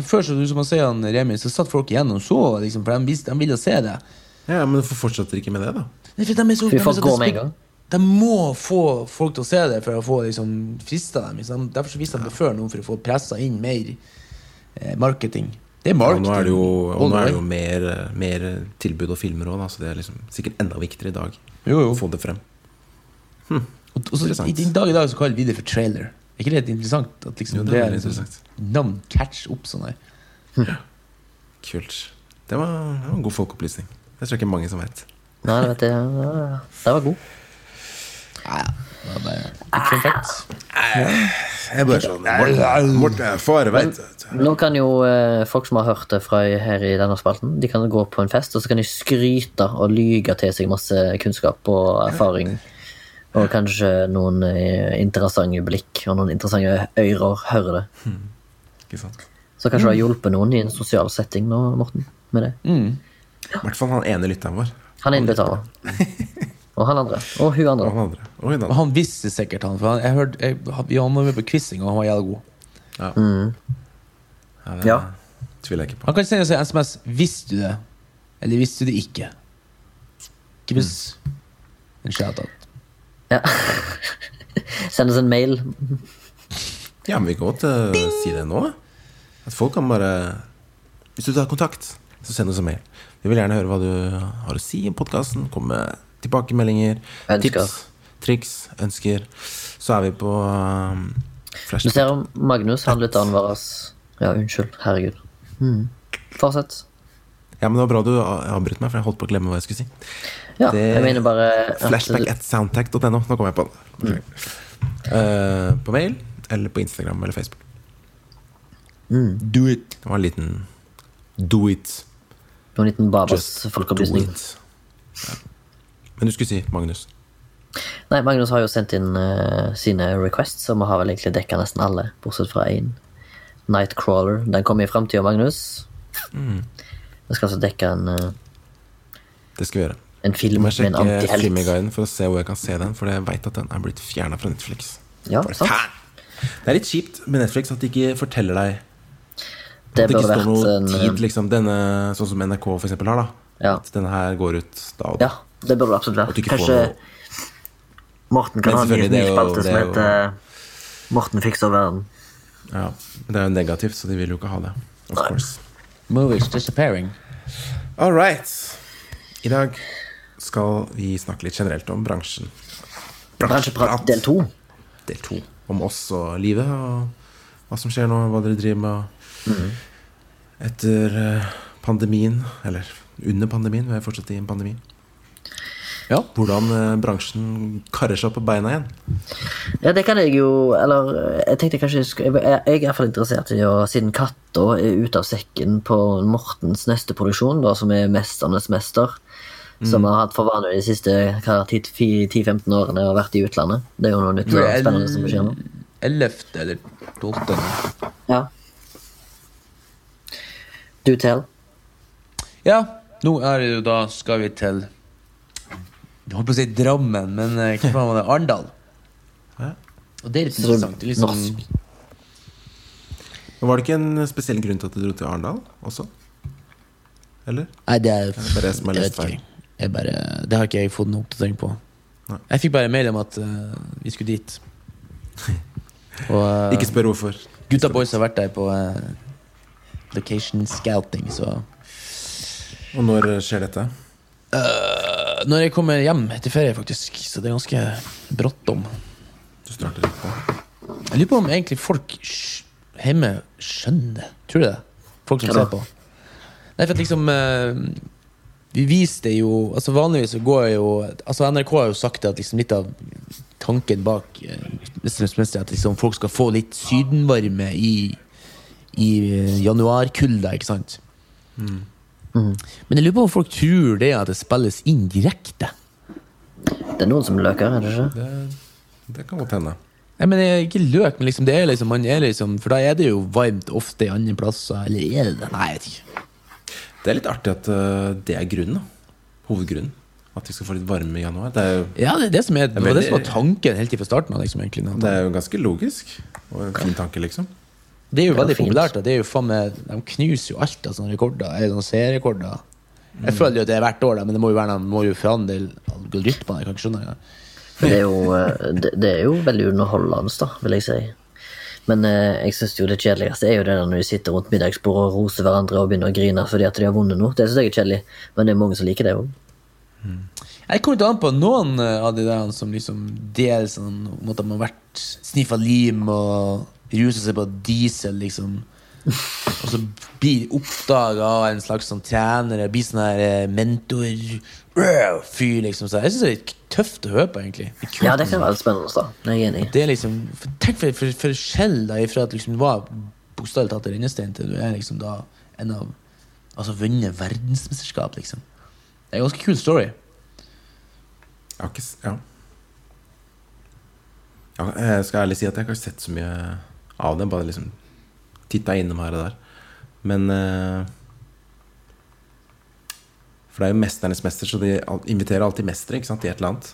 før så du som han sier han Remi, så satt folk igjen og så, liksom, for de, visste, de ville se det. Ja, men hvorfor fortsetter dere ikke med det, da? Nei, for de er så, de er så med en gang. De må få folk til å se det for å få liksom, frista dem. Liksom. Derfor så viste de det før nå, for å få pressa inn mer eh, marketing. Det er Ja, og marketing. nå er det jo, og nå er det jo mer, mer tilbud og filmer òg, så det er liksom sikkert enda viktigere i dag Jo, jo. å få det frem. Og, og så, i, I dag i dag så kaller vi det for trailer. Er ikke det litt interessant? At liksom, Jo, det det er liksom, interessant. navn catcher opp sånn her. Kult. Det var, det var en god folkeopplysning. Det tror jeg ikke mange som vet. Nei, det vet jeg. Ja, Det var god. Ja, ja. Det var bare fun fact. Jeg bare sånn Morten, Morten veit. Nå kan jo eh, folk som har hørt det fra her i denne spalten, de kan gå på en fest, og så kan de skryte og lyge til seg masse kunnskap og erfaring. Og kanskje noen eh, interessante blikk og noen interessante ører hører det. Ikke sant? Så kanskje det har hjulpet noen i en sosial setting nå, Morten, med det. I hvert fall han ene lytteren vår. Han inviterer. Og han andre. Og hun Og han andre. Og hun Og han visste sikkert, han. For han, jeg hørte, jeg, vi var med på quizing, og han var jævlig god. Ja. Ja, det Ja. tviler jeg ikke på. Han kan sende oss en SMS 'Visste du det?' eller 'Visste du det ikke?' Give Mm. en shout-out. Ja. Send oss en mail. Ja, men vi kan godt å si det nå. At folk kan bare Hvis du tar kontakt, så send oss en mail. Vi vil gjerne høre hva du har å si om podkasten. Komme med tilbakemeldinger, Ønsker. tips, triks, ønsker. Så er vi på um, Du ser om Magnus, han litt vår Ja, unnskyld. Herregud. Mm. Fortsett. Ja, men det var bra du avbrøt meg, for jeg holdt på å glemme hva jeg skulle si. Ja, Det- jeg mener bare Flashback at soundtac.no. Nå kom jeg på den. Uh, på mail eller på Instagram eller Facebook. Do it. Det var en liten do it. En liten Babas folkeopplysning. Ja. Men du skulle si, Magnus Nei, Magnus har jo sendt inn uh, sine requests, og vi har vel egentlig dekka nesten alle, bortsett fra én. Nightcrawler. Den kommer i framtida, Magnus. Mm. Skal altså dekke en, uh, Det skal vi gjøre. En film med en sjekke må sjekke for å se hvor jeg kan se den, for jeg veit at den er blitt fjerna fra Netflix. Ja, sant? Det er litt kjipt med Netflix at de ikke forteller deg Det det ikke står noe en eh, tid, liksom. Denne, sånn som NRK for eksempel har, da. Ja. At denne her går ut da og da. Ja, det burde det absolutt være vært. Kanskje noe Morten kan ha en ny det spalte som er jo- heter eh, Morten fikser verden. Ja. Men det er jo negativt, så de vil jo ikke ha det. Of Nei. course. Movies disappearing. All right. I dag skal vi snakke litt generelt om bransjen. Bransjeprat del to. Del to. Om oss og livet, og hva som skjer nå, hva dere driver med. Mhm. Etter eh, pandemien, eller under pandemien, vi er fortsatt i en pandemi. Ja. Hvordan eh, bransjen karrer seg opp på beina igjen. Ja, det kan jeg jo Eller jeg tenkte kanskje jeg Jeg er i hvert fall interessert i å Siden katta er ute av sekken på Mortens neste produksjon, da, som er 'Mesternes mester', som har hatt for vane de siste 10-15 årene og vært i utlandet. Det er jo noe nytt og spennende som skjer nå. 11. eller 12. Ja. Du tell. Ja, nå er det jo da skal vi til Jeg holdt på å si Drammen, men eh, hva faen var det? Arendal. Og det er litt Så interessant. Det er liksom, norsk. Var det ikke en spesiell grunn til at du dro til Arendal også? Eller? Nei, det er bare jeg som har lest feil. Jeg bare, det har ikke jeg fått noen oppdatering på. Nei. Jeg fikk bare mail om at uh, vi skulle dit. Og uh, Ikke spør hvorfor. gutta boys har vært der på uh, location scouting, så Og når skjer dette? Eh, Når jeg kommer hjem etter ferie, faktisk, så det er ganske bråttom. Du starter litt på. Jeg lurer på om egentlig folk hjemme skjønner Tror du det? Folk som ser på. Nei, for at liksom Vi viste jo Altså Vanligvis går jo Altså NRK har jo sagt at liksom litt av tanken bak Mesternes at liksom folk skal få litt sydenvarme i, i eh, januarkulda, ikke sant? Mm. Men jeg lurer på om folk tror det at det spilles inn direkte. Det er noen som løker, er det ikke? Det, det kan godt hende. Nei, men det er ikke løk, men liksom, det er liksom, man er liksom For da er det jo varmt ofte i andre plasser. Eller er det det? Nei, jeg vet ikke. Det er litt artig at eh, det er grunnen. da Hovedgrunnen. At vi skal få litt varme i januar. Det er jo, Ja, det er det som er, det var det som var tanken helt fra starten av. Liksom, egentlig, det er jo ganske logisk. Og en fin tanke, liksom. Det er jo veldig populært. Det er jo faen med, de knuser jo alt av sånne rekorder. Er sånne serierekorder. Jeg føler jo at det er hvert år, men det må jo være må jo forandre algoritmene. Jeg kan ikke skjønne det. Det er jo, eh, det, det er jo veldig underholdende, da, vil jeg si. Men eh, jeg synes jo det kjedeligste er jo det der når de sitter rundt middagsbordet og roser hverandre og begynner å grine fordi at de har vunnet noe. Det synes jeg er kjedelig, men det er mange som liker det òg. Jeg kommer ikke an på noen eh, av de der som liksom deler sånn de har vært sniffa lim og rusa seg på diesel, liksom. Og så blir oppdaga av en slags sånn trener, blir sånn her eh, mentor-fyr, liksom. Så jeg syns det er litt tøft å høre på, egentlig. Det. Ja, det kan være spennende, da. Jeg er enig. Det er liksom for- Tenk for, for, for skjell da ifra at liksom du var bokstavelig talt rennestein til du er liksom da en av Altså vunnet verdensmesterskap, liksom. Det er en ganske kul story. Jeg har ikke Ja. ja. Jeg skal ærlig si at jeg har ikke sett så mye av det. Bare liksom titta innom her og der. Men eh, For det er jo mesternes mester, så de inviterer alltid mestere ikke sant, i et eller annet.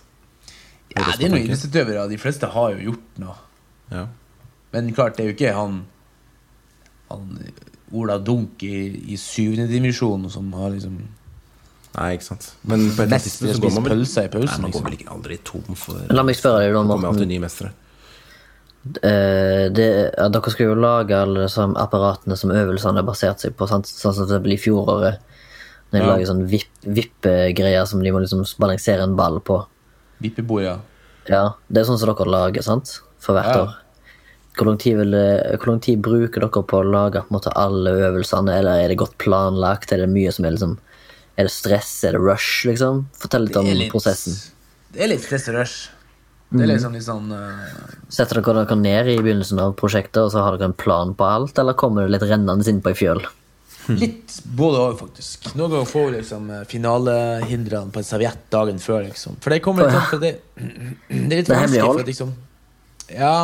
Ja, det er noen idrettsutøvere. De fleste har jo gjort noe. Ja. Men klart, det er jo ikke han Han Ola Dunk i, i syvende divisjon som har liksom Nei, ikke sant. Men på et eller annet tidspunkt så går man vel pølser i pausen, Nei, man går liksom. vel ikke aldri tom for La meg spørre deg, da, Morten. alltid nye mestere. Eh, det, ja, dere skal jo lage alle disse apparatene som øvelsene har basert seg på, sant? sånn som det blir i fjoråret. Når de Ja. lager sånn vipp- vippegreier som de må liksom balansere en ball på. Vippebord, ja. Ja, Det er sånn som dere lager, sant? For hvert Ja. år. Hvor lang, tid tid bruker dere på å lage på måte alle øvelsene, eller er det godt planlagt? Er det mye som er liksom Er det stress? Er det rush, liksom? Fortell litt om Det er litt- prosessen. Det er litt stress og rush. Det er liksom litt sånn uh... Setter dere dere ned i begynnelsen av prosjektet, og så har dere en plan på alt, eller kommer det litt rennende innpå i ei fjøl? Litt både og, faktisk. Noen ganger får vi liksom eh, finalehindrene på en serviett dagen før, liksom. For det kommer litt sånn for det, det er litt vanskelig, for at liksom Ja.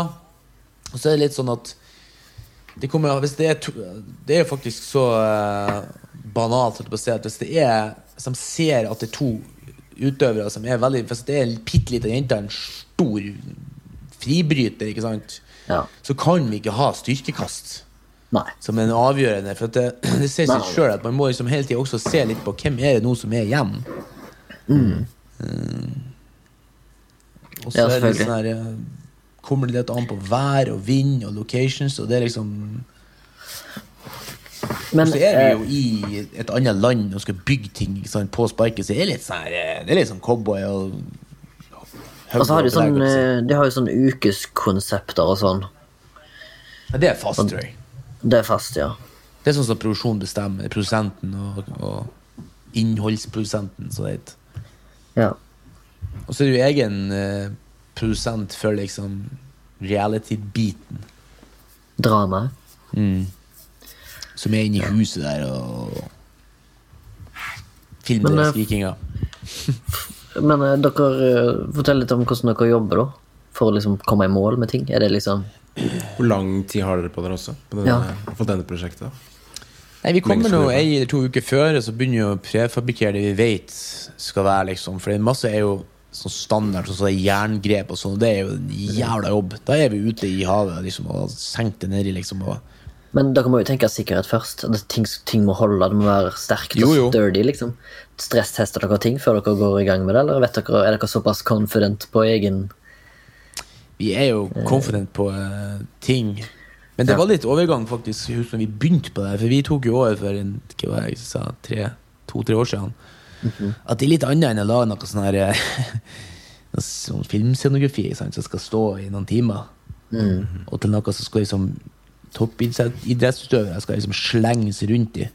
Og så er det litt sånn at det kommer Hvis det er to, Det er jo faktisk så uh, banalt holdt jeg på å si, at hvis det er Hvis de ser at det er to utøvere som er veldig Hvis det er en bitte lita jente en stor fribryter, ikke sant, Ja. så kan vi ikke ha styrkekast Nei. som en avgjørende. For det, det sier seg sjøl at man må liksom hele tida også se litt på hvem er det nå som er igjen. Mm. Og så Ja, er det litt sånn her eh, Kommer det litt an på vær og vind og locations, og det er liksom Men Så er vi eh, jo i et annet land og skal bygge ting sant, på sparket, så det er litt sånn eh, Det er litt sånn cowboy og Og så har de sånn eh, De har jo sånn ukeskonsepter og sånn. Ja, Det er fast, tror jeg. Det er fast, ja. Det er sånn som produksjonen bestemmer. Produsenten og, og innholdsprodusenten, så det heter. Ja. Og så er du egen uh, produsent for liksom reality-biten. Drama. Som er inne i huset der og filmer Men, eh, skrikinga. Men eh, dere forteller fortell litt om hvordan dere jobber, da. For å liksom komme i mål med ting. Er det liksom Hvor lang tid har dere på dere også? På denne, Ja. For denne prosjektet? Nei, Vi kommer nå ei eller to uker før, og så begynner vi å prefabrikkere det vi vet skal være. liksom For det masse er jo sånn standard, sånn som det er jerngrep og sånn. Det er jo en jævla jobb. Da er vi ute i havet liksom og senker det nedi, liksom. Og Men dere må jo tenke sikkerhet først. At ting, ting må holde, det må være sterkt jo. og sturdy. liksom Stresstester dere ting før dere går i gang med det, eller vet dere, er dere såpass confident på egen vi er jo confident på uh, ting. Men det Ja. var litt overgang, faktisk, når vi begynte på det. For vi tok jo over for en, hva var det jeg sa, tre, to-tre år siden. At det er litt annet enn å lage noe sånn her eh, sånn filmscenografi som skal stå i noen timer. Og til noe som skal liksom toppidrettsutøvere skal liksom slenges rundt i.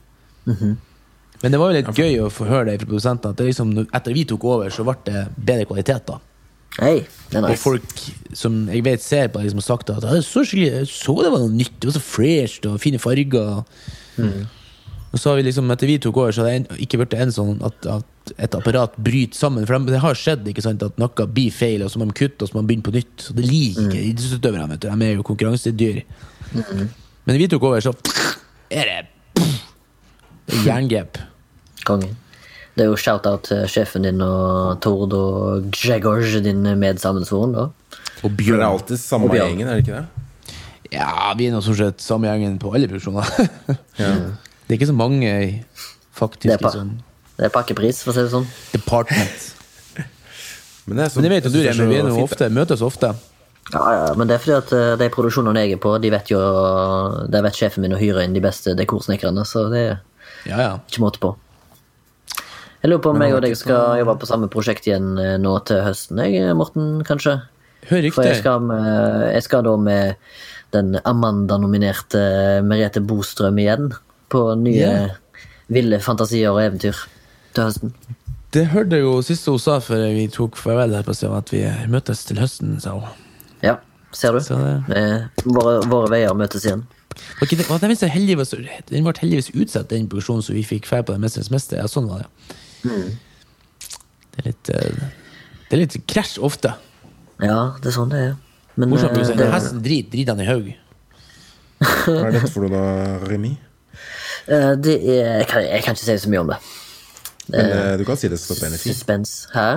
Men det var jo litt gøy å få høre det fra produsentene. At det liksom, etter vi tok over, så ble det bedre kvalitet. da hey, det er og folk som jeg vet ser på liksom, har sagt at så, så det var noe nytt, det var så fresh og fine farger. Og så har vi liksom, etter vi tok over, så har det ikke blitt en sånn at, at et apparat bryter sammen. For det har skjedd ikke sant, at noe blir feil, og så må de kutte, og så må de begynne på nytt. Så det liker ikke idrettsutøverne. De er jo konkurransedyr. Men vi tok over, så er det det er jerngrep. Kongen. Det er jo shout-out til sjefen din og Tord og Gregor, din medsammensvoren. da. Og For det er bjørn. alltid samme bjørn. gjengen, er det ikke det? Ja, vi er nå stort sett samme gjengen på alle produksjoner. Det er ikke så mange, faktisk, Det liksom. det er pakkepris, for å si det sånn. Department. Men det, er så, Men det vet jo du, jeg Remi. Vi er så ofte, møtes ofte. Ja, ja, men det er fordi at eh, de produksjonene jeg er på, de vet jo Der vet sjefen min å hyre inn de beste dekorsnekkerne, så det er Ja, ja. ikke måte på. Jeg lurer på om jeg og deg skal jobbe på samme prosjekt igjen eh, nå til høsten, jeg, Morten, kanskje? Hør For jeg skal, med, jeg skal da med den Amanda-nominerte Merete Bostrøm igjen på nye yeah. ville fantasier og eventyr til høsten. Det hørte jeg jo siste hun sa før vi tok farvel her på stedet, at vi møtes til høsten, sa hun. Ja, ser du? Så det- Eh, våre, våre veier møtes igjen. Okay, det, det, det heldigvis, den ble heldigvis utsatt, den produksjonen, som vi fikk feil på den Mesterens mester. Ja, sånn var det. Det er litt eh, Det er litt krasj ofte. Ja, det er sånn det er. Men Morsomt eh, det, hesten driter, drit han i haug. Hva er dette for noe, da, Remi? Eh, det er jeg kan, jeg kan ikke si så mye om det. Men eh, du kan si det som står på NFI. Suspens. Hæ?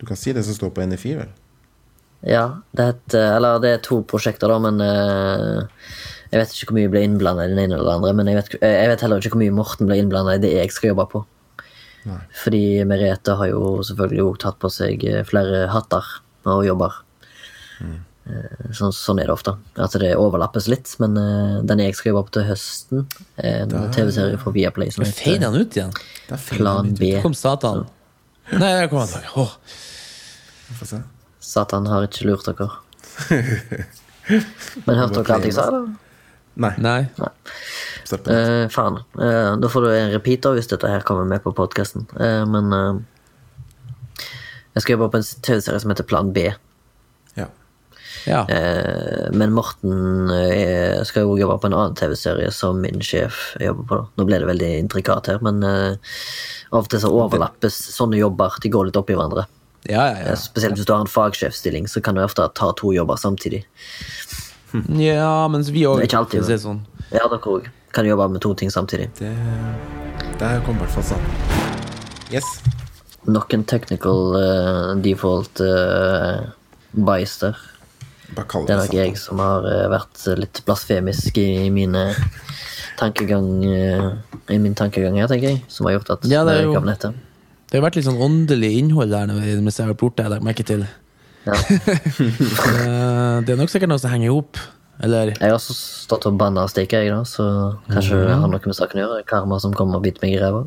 Du kan si det som står på NFI, vel? Ja, det heter Eller det er to prosjekter, da, men uh, Jeg vet ikke hvor mye jeg ble innblanda i den ene eller den andre, men jeg vet, jeg vet heller ikke hvor mye Morten ble innblanda i det jeg skal jobbe på. Nei. Fordi Merete har jo selvfølgelig òg tatt på seg eh, flere hatter og jobber. Eh, Sånn, sånn er det ofte. At det overlappes litt. Men uh, den jeg skriver opp til høsten, er en TV-serie fra Viaplay som Men feide han ut igjen? Plan B. Så kom Satan. Nei, der kom han. Åh. Få. Satan har ikke lurt dere. Men hørte dere alt jeg sa, eller? Nei. Nei. Nei. Uh. Eh, faen. Uh, da får du en repeater hvis dette her kommer med på podkasten. Eh, men eh, jeg skriver opp en TV-serie som heter Plan B. Ja. Eh, men Morten eh, skal jo jobbe på en annen TV-serie som min sjef jobber på. Nå ble det veldig intrikat her, men eh, av og til så overlappes sånne jobber. De går litt opp i hverandre. Ja, ja, ja. Spesielt hvis du har en fagsjefstilling, så kan du ofte ta to jobber samtidig. Ja, mens vi òg Det ikke alltid, Men. Sånn. Ja, dere òg. Kan jobbe med to ting samtidig. Det Der kom i hvert fall sånn. Yes. Nok en technical uh, default uh, bias der. Det er nok jeg som har eh, vært litt blasfemisk i mine tankegang eh, I min tankegang her, tenker jeg. Som har gjort at Ja, det er jo- Det har vært litt sånn åndelig innhold der når vi- mens jeg har vært borte. Jeg legger merke til. Ja. Eh, Det er nok sikkert noe som henger i hop. Eller Jeg har også stått og banna og steika, jeg, da, så kanskje det har noe med saken å gjøre. Karma som kommer og biter meg i ræva.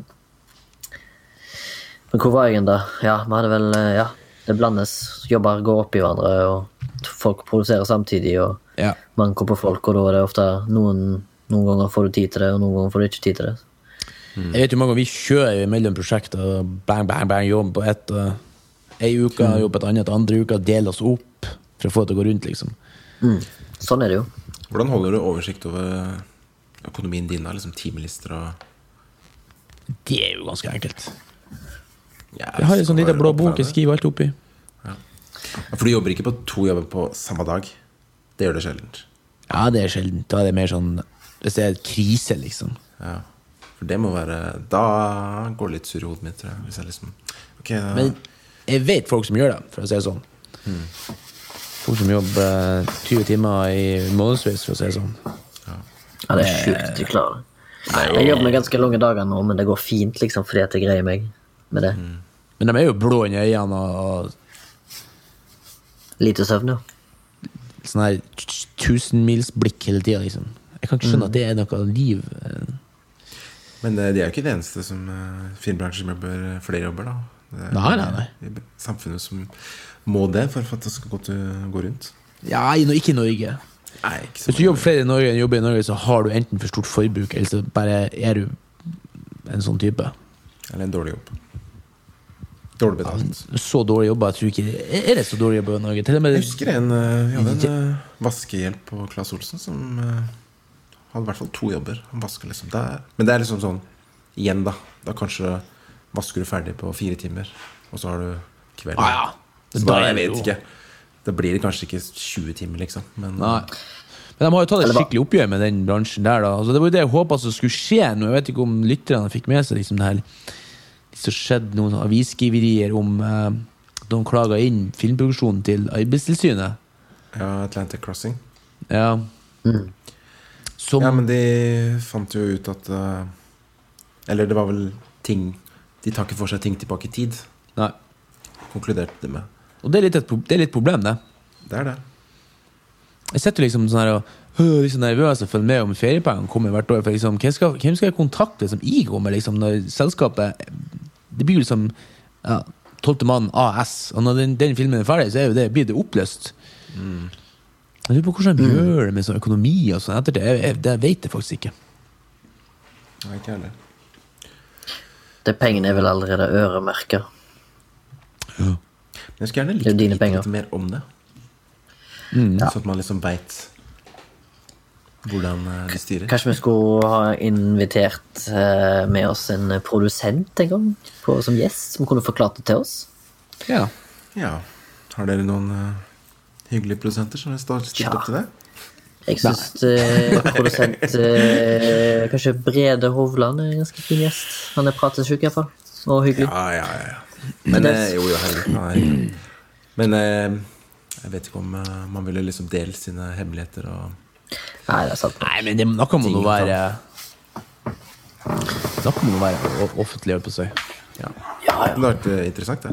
Men hvor var jeg igjen, da? Ja, vi hadde vel eh, Ja, det blandes. Jobber går opp i hverandre, og folk produserer samtidig, og Ja. manko på folk, og da er det ofte noen Noen ganger får du tid til det, og noen ganger får du ikke tid til det. Jeg vet jo mange ganger vi kjører mellom prosjekter og bang, bang, bang, jobb på ett. Ei uke, jobbe et annet andre uka, dele oss opp for å få det til å gå rundt, liksom. Sånn er det jo. Hvordan holder du oversikt over økonomien din? da? Liksom timelister og Det er jo ganske enkelt. ja, Jeg har en sånn lita blå bok jeg skriver alt oppi. For du jobber ikke på to jobber på samme dag? Det gjør det sjelden. Ja, det er sjelden. Da er det mer sånn Hvis det er krise, liksom. Ja. For det må være Da går det litt surr i hodet mitt, tror jeg. Hvis jeg liksom Ok, da, Men jeg vet folk som gjør det, for å si det sånn. Folk som jobber eh, 20 timer i månedsvis, for å si det sånn. Ja, det er sjukt du klarer det. Jeg jobber med ganske lange dager nå, men det går fint liksom fordi at jeg greier meg med det. Men de er jo blå inni øynene og Lite søvn, ja. sånn her tusenmilsblikk hele tida, liksom. Jeg kan ikke skjønne at det er noe liv. eh. Men det, de er jo ikke det eneste som uh, filmbransjen som jobber eh, flere jobber, da. Det er Nei, nei, nei. samfunnet som må det for at det skal gå, til, gå rundt. Ja, ikke i Norge. Nei, ikke Hvis du jobber flere i Norge enn jobber i Norge, så har du enten for stort forbruk, eller så bare er du en sånn type. Eller en dårlig jobb. Dårlig betalt. Så dårlig jobba, jeg Er det så dårlig jobba i Norge? Til og med Jeg husker en eh, hadde en eh, vaskehjelp på Claes Olsen som eh, hadde i hvert fall to jobber. Han vasker liksom der. Men det er liksom sånn igjen, da. Da kanskje vasker du ferdig på fire timer, og så har du kvelden. Ah, ja. Så Da jeg vet ikke. Da blir det kanskje ikke 20 timer, liksom. Men Nei. Men de har jo tatt et skikkelig oppgjør med den bransjen der. da altså, Det var jo det jeg håpa skulle skje nå. Jeg vet ikke om lytterne fikk med seg liksom det her Det skjedde noen avisskriverier om eh, de klaga inn filmproduksjonen til Arbeidstilsynet. ja, Atlantic Crossing. Ja. Som Ja, men de fant jo ut at uh, Eller det var vel ting De tar ikke for seg ting tilbake i tid, Nei. konkluderte de med. Og det er litt et det er litt problem, det. Det er det. Jeg sitter liksom sånn her og øh, liksom nervøs og følger med om feriepengene kommer hvert år. For liksom, hvem, skal, hvem skal jeg kontakte liksom, i går med liksom, når selskapet Det blir jo liksom ja, 12. mann AS, og når den, den filmen er ferdig, så er jo det, blir det oppløst. Jeg lurer på hvordan de gjør det med sånn økonomi og sånn ettertid. Jeg, jeg, det vet jeg faktisk ikke. Nei, ikke heller. De pengene er vel allerede øremerka. Men jeg skulle gjerne er likt dine litt, litt mer om det. Ja. Sånn at man liksom veit hvordan eh, de styrer. Kanskje vi skulle ha invitert eh, med oss en produsent en gang på, som gjest, som kunne forklart det til oss? Ja. Ja. Har dere noen eh, hyggelige produsenter som har stilt ja. opp til det? Jeg syns uh, produsent uh, Kanskje Brede Hovland er en ganske fin gjest. Han er pratesjuk, iallfall. Og hyggelig. Ja, ja, ja. ja. Men eh, jo, jo, herregud. er hyggelig. Men eh, jeg vet ikke om man ville liksom delt sine hemmeligheter og Nei, det er sant. Nei, men det, da må man jo være Noe må jo være offentlig, holdt på å si. Ja. Ja, ja. Det hadde vært eh, interessant, det.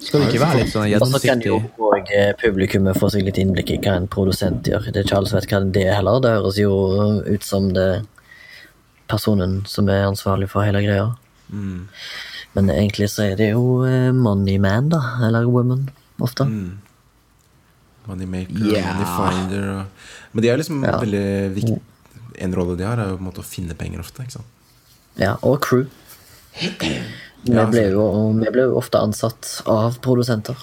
Skal det ikke være litt sånn Og så kan jo òg publikummet få seg litt innblikk i hva en produsent gjør. Det er ikke alle som vet hva det er heller. Det høres jo ut som det personen som er ansvarlig for hele greia. Men egentlig så er det jo eh, money man, da. Eller woman, ofte. Moneymaker yeah. money finder og Men de er liksom Ja. veldig viktig En rolle de har, er jo på en måte å finne penger ofte. ikke sant? Ja, og crew. Vi Ja, ble jo, vi ble jo ofte ansatt av produsenter.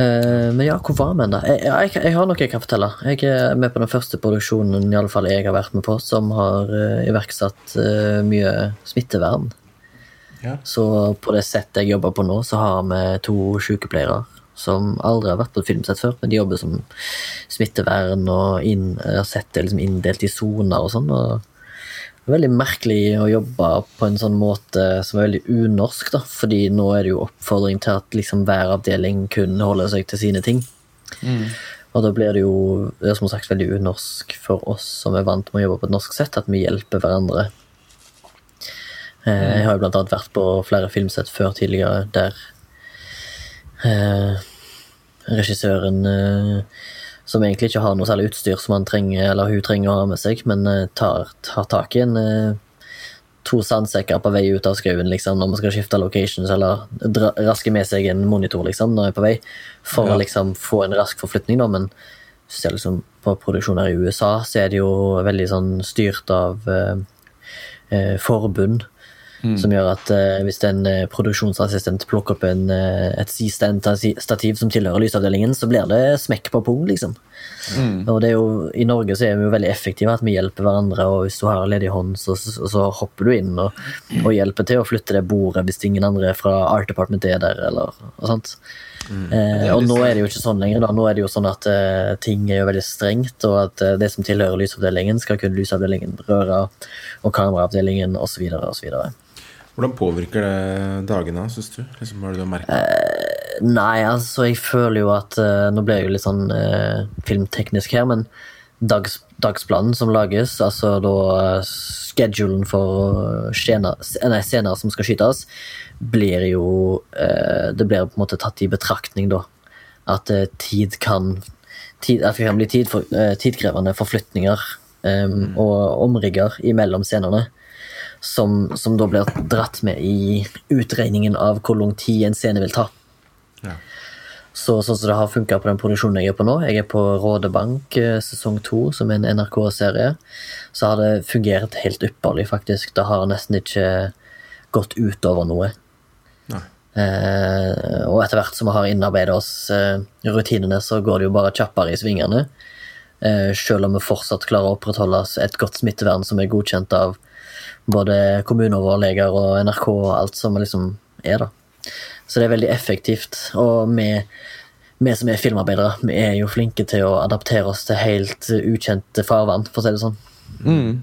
Eh, men ja, hvor var vi da? Jeg, jeg, jeg har noe jeg kan fortelle. Jeg er med på den første produksjonen i alle fall jeg har vært med på, som har uh, iverksatt uh, mye smittevern. Ja. Så på det settet jeg jobber på nå, så har vi to sykepleiere som aldri har vært på et filmsett før, men de jobber som smittevern og inn, har sett det liksom inndelt i soner og sånn. og det er veldig merkelig å jobbe på en sånn måte som er veldig unorsk, da, fordi nå er det jo oppfordring til at liksom hver avdeling kun holder seg til sine ting. Og da blir det jo det er som sagt veldig unorsk for oss som er vant med å jobbe på et norsk sett, at vi hjelper hverandre. Eh, Jeg har jo blant annet vært på flere filmsett før tidligere der regissøren eh, som egentlig ikke har noe særlig utstyr som han trenger, eller hun trenger å ha med seg, men eh, tar, tar tak i en eh, to sandsekker på vei ut av skauen liksom, når man skal skifte locations, eller dra, raske med seg en monitor liksom, når man er på vei, for Ja. å liksom få en rask forflytning. Da. Men ser liksom på produksjoner i USA, så er det jo veldig sånn styrt av eh, eh, forbund. Som gjør at uh, hvis en uh, produksjonsassistent plukker opp en, uh, et C-stand-stativ som tilhører lysavdelingen, så blir det smekk på pung, liksom. Og det er jo, I Norge så er vi jo veldig effektive, at vi hjelper hverandre. og Hvis du har ledig hånd, så, så, så hopper du inn og, og hjelper til å flytte det bordet hvis ingen andre fra Art Department er der. eller og sånt. Eh, og nå er det jo ikke sånn lenger. da, Nå er det jo sånn at eh, ting er jo veldig strengt, og at eh, det som tilhører lysavdelingen, skal kun lysavdelingen røre, og kameraavdelingen osv. osv. Hvordan påvirker det dagene, syns du? Liksom, det du har merket? Nei, altså, jeg føler jo at eh, Nå ble jeg jo litt sånn eh, filmteknisk her, men dags, dagsplanen som lages, altså da eh, schedulen for scener, nei, scener som skal skytes, blir jo eh, Det blir på en måte tatt i betraktning, da. At eh, tid kan tid, At det kan bli tid for, eh, tidkrevende forflytninger eh, og omrigger imellom scenene som, som da blir dratt med i utregningen av hvor lang tid en scene vil ta. Ja. Så sånn som det har funka på den produksjonen jeg er på nå, jeg er på Rådebank eh, sesong to, som er en NRK-serie, så har det fungert helt ypperlig, faktisk. Det har nesten ikke gått utover noe. Eh, og etter hvert som vi har innarbeidet oss eh, rutinene, så går det jo bare kjappere i svingene. Eh, selv om vi fortsatt klarer å opprettholde et godt smittevern som er godkjent av både kommuneoverleger og NRK og alt som liksom er, da. Så det er veldig effektivt. Og vi, vi som er filmarbeidere, vi er jo flinke til å adaptere oss til helt ukjente farvann, for å si det sånn. Mm.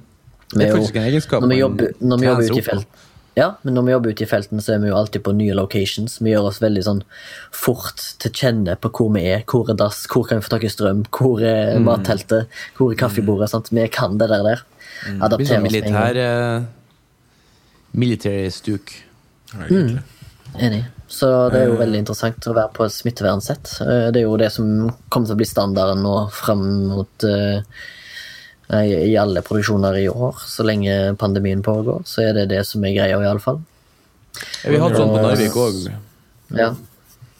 Det er faktisk en egenskap Når vi jobber, når vi jobber ute i felt ja, men når vi jobber ute i felten, så er vi jo alltid på nye locations. Vi gjør oss veldig sånn fort til kjenne på hvor vi er. Hvor er dass, hvor kan vi få tak i strøm, hvor er Mm. matteltet, hvor er kaffebordet. sant? Vi kan det der. der. Blir Adaptere sånn oss med Militær militær eh, Military stuk. Mm. Enig. Så det er jo veldig interessant å være på et smittevernsett. Eh, Det er jo det som kommer til å bli standarden nå fram mot uh, i i alle produksjoner i år. Så lenge pandemien pågår, så er det det som er greia, iallfall. Ja, vi hadde sånn på Narvik òg. Ja.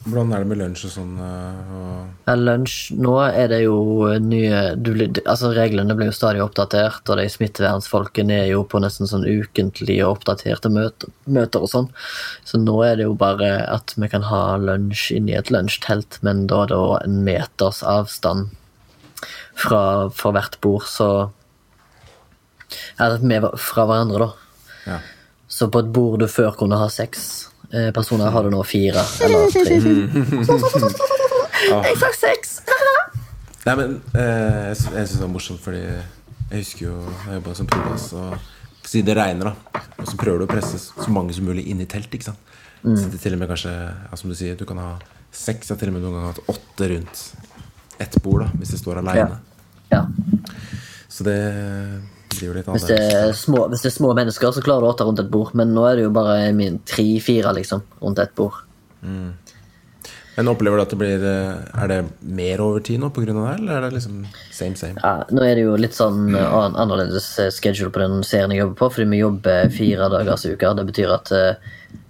Hvordan er det med lunsj og sånn? eh, Og... Ja, Lunsj Nå er det jo nye du, altså Reglene blir jo stadig oppdatert, og de smittevernsfolkene er jo på nesten sånn ukentlige og oppdaterte møter, møter og sånn. Så nå er det jo bare at vi kan ha lunsj inni et lunsjtelt, men da er det en meters avstand fra for hvert bord, så Eller med, fra hverandre, da. Ja. Så på et bord du før kunne ha seks personer, har du nå fire eller tre. Jeg sa seks! Nei, men eh, jeg, sy- syns det var morsomt, fordi jeg husker jo jeg jobba som probass. og siden det regner, da, og så prøver du å presse så mange som mulig inn i telt, ikke sant. Sitter til og med kanskje, ja, som du sier, du kan ha seks, ja, til og med noen ganger hatt åtte rundt ett bord, da, hvis det står aleine. Ja. Så det Hvis det, er små, hvis det er små mennesker, så klarer du åtte rundt et bord. Men nå er det jo bare tre-fire liksom, rundt et bord. Men opplever du at det blir eh, Er det mer overtid nå pga. det, eller er det liksom same, same? Ja, nå er det jo litt sånn eh, an- annerledes eh, schedule på den serien jeg jobber på, fordi vi jobber fire dagers uka Det betyr at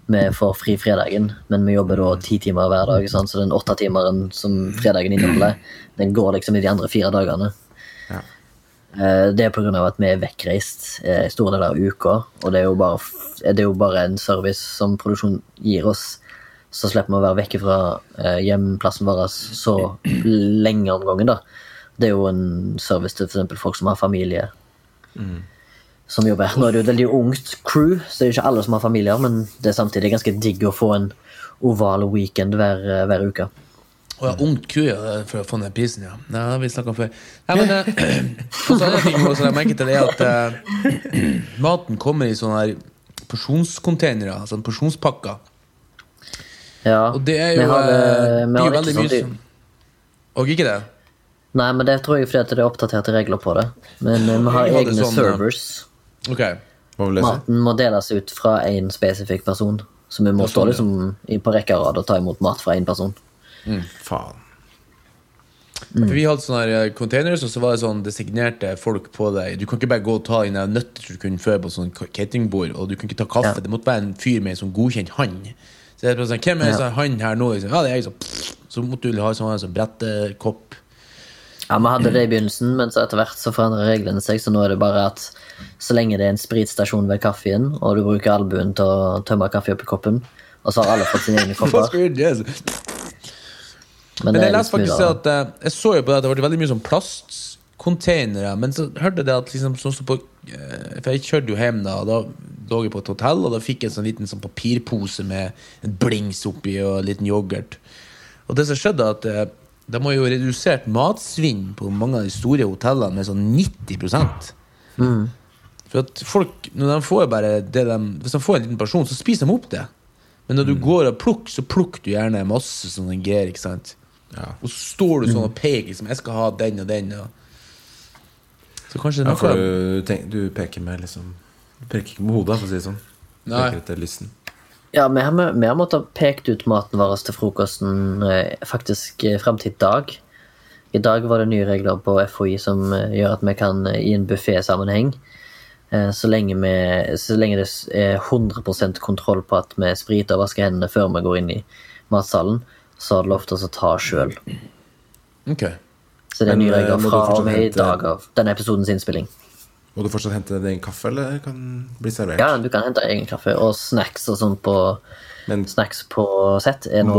vi får fri fredagen, men vi jobber da ti timer hver dag. Sant? Så den åttetimeren som fredagen inneholder, den går liksom i de andre fire dagene. Ja. Eh, Det er pga. at vi er vekkreist eh, i store deler av uka, og det er bare, det er jo bare en service som produksjon gir oss. Så slipper vi å være vekke fra eh, hjemplassen vår så lenge om gangen. da. Det er jo en service til f.eks. folk som har familie. Som jobber. Nå er det jo et veldig ungt crew, så det er ikke alle som har familier, men det er samtidig ganske digg å få en oval weekend hver, eh, hver uke. Å ja, ungt ku for å få ned prisen, ja. Nei, det har vi snakka om før. Nei, men, eh, også en ting også jeg merket til, er at uh, maten kommer i sånne her porsjonscontainere, sånn porsjonspakker. Ja, Og det er vi jo, har, eh, det er jo veldig mye som Og ikke det? Nei, men det tror jeg fordi at det er oppdaterte regler på det. Men uh, vi har egne sånn, ja. servers. Ok. må vi lese? Maten må deles ut fra én spesifikk person. Så vi må stå sånn, ja. liksom på rekke og rad og ta imot mat fra én person. Faen. For Vi hadde sånne eh, containers, og så var det sånn designerte folk på deg. Du kan ikke bare gå og ta inn nøtter du kunne før på sånn cateringbord, og du kan ikke ta kaffe. Ja. Det måtte være en fyr med en sånn godkjent hand. Så jeg sånn, Hvem er Ja. han her nå? Ja, det er jeg. Så, så måtte du ha sånn, sånn brettekopp. Ja, Vi hadde det i begynnelsen, men så etter hvert så forandrer reglene seg. Så nå er det bare at så lenge det er en spritstasjon ved kaffen, og du bruker albuen til å tømme kaffe oppi koppen, og så har alle fått sine egne kopper skal vi gjøre det? Men Men jeg leste faktisk at eh, Jeg så jo på det at det ble veldig mye sånn plastcontainere, men så hørte jeg det at liksom sånn som på eh, For jeg kjørte jo hjem da, og da lå jeg på et hotell, og da fikk jeg en sånn liten sånn papirpose med en blings oppi og en liten yoghurt. Og det som skjedde, at eh, de har jo redusert matsvinn på mange av de store hotellene med sånn 90% For at folk, når de får bare det de Hvis de får en liten person, så spiser de opp det. Men når du går og plukker, så plukker du gjerne masse sånne greier. ikke sant? Ja. Og så står du sånn og peker som jeg skal ha den og den. Og... Så kanskje det er noe noe du, tenk, du peker med liksom Du peker ikke med hodet, for å si det sånn. Du Nei. peker etter lysten. Ja, vi har, vi har måttet pekt ut maten vår til frokosten eh, faktisk eh, frem til i dag. I dag var det nye regler på FHI som eh, gjør at vi kan i en buffé-sammenheng eh, så lenge, vi, så lenge det er 100% kontroll på at vi spriter og vasker hendene før vi går inn i matsalen, så har det lov til å ta sjøl. Ok. Så det er Men, nye eh, fra og med i dag av denne episodens innspilling. Må du fortsatt hente din kaffe, eller kan bli servert? Ja, du kan hente egen kaffe og snacks og sånn på Men Snacks på sett er nå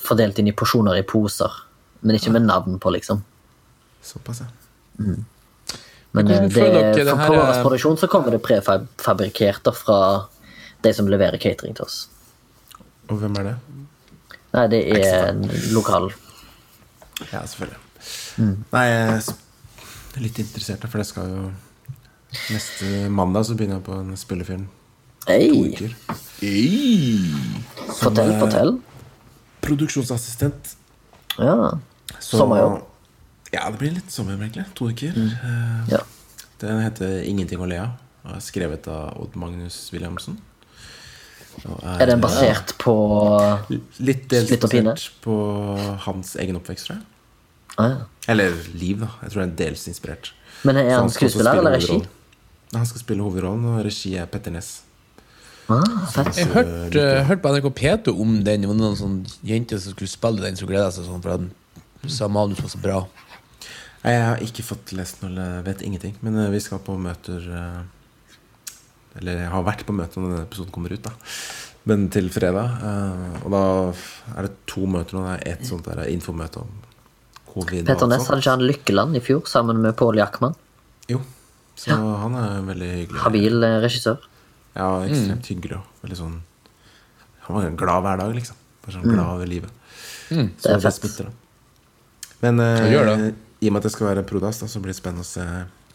fordelt inn i porsjoner i poser. Men ikke med navn på, liksom. såpass, ja. Men hvordan eh, det, dere for er- vår produksjon så kommer det prefabrikert fra de som leverer catering til oss. Og hvem er det? Nei, det er en lokal Ja, selvfølgelig. Mm. Nei, jeg er litt interessert, for det skal jo Neste mandag så begynner jeg på en spillefilm. To Hei! uker. Fortell, eh, fortell. Produksjonsassistent. Ja. Sommerjobb. Ja, det blir litt sommerjobb, egentlig. To uker. Mm. Eh, Ja. Den heter 'Ingenting å le av'. og er Skrevet av Odd Magnus Williamsen. Og Er den basert på Litt pine? basert på hans egen oppvekst, tror jeg. ah, ja. Eller liv, da. Jeg tror det er dels inspirert. Men er han, han skuespiller eller regi? hovedrollen. Han skal spille hovedrollen, og regi er Petter Næss. Ah. Jeg hørte uh, hørt på NRK P2 om den. Det var noen sånn jenter som skulle spille den, som gleda seg sånn, for den sa manus var så bra. Jeg har ikke fått lest noe, eller vet ingenting. Men eh, vi skal på møter eh, Eller jeg har vært på møte når denne episoden kommer ut, da. Men til fredag. eh, Og da er det to møter nå. Det er ett sånt der infomøte om covid. Petter Ness, Næss hadde ikke han Lykkeland i fjor sammen med Pål Jackman? Jo. Så han er veldig hyggelig. Habil eh, regissør. Ja, ekstremt hyggelig og veldig sånn Han var glad hver dag, liksom. Bare sånn glad over livet. Det Så er det fett. smitter, da. Men eh, det. i og med at det skal være prodas, da, så blir det spennende å se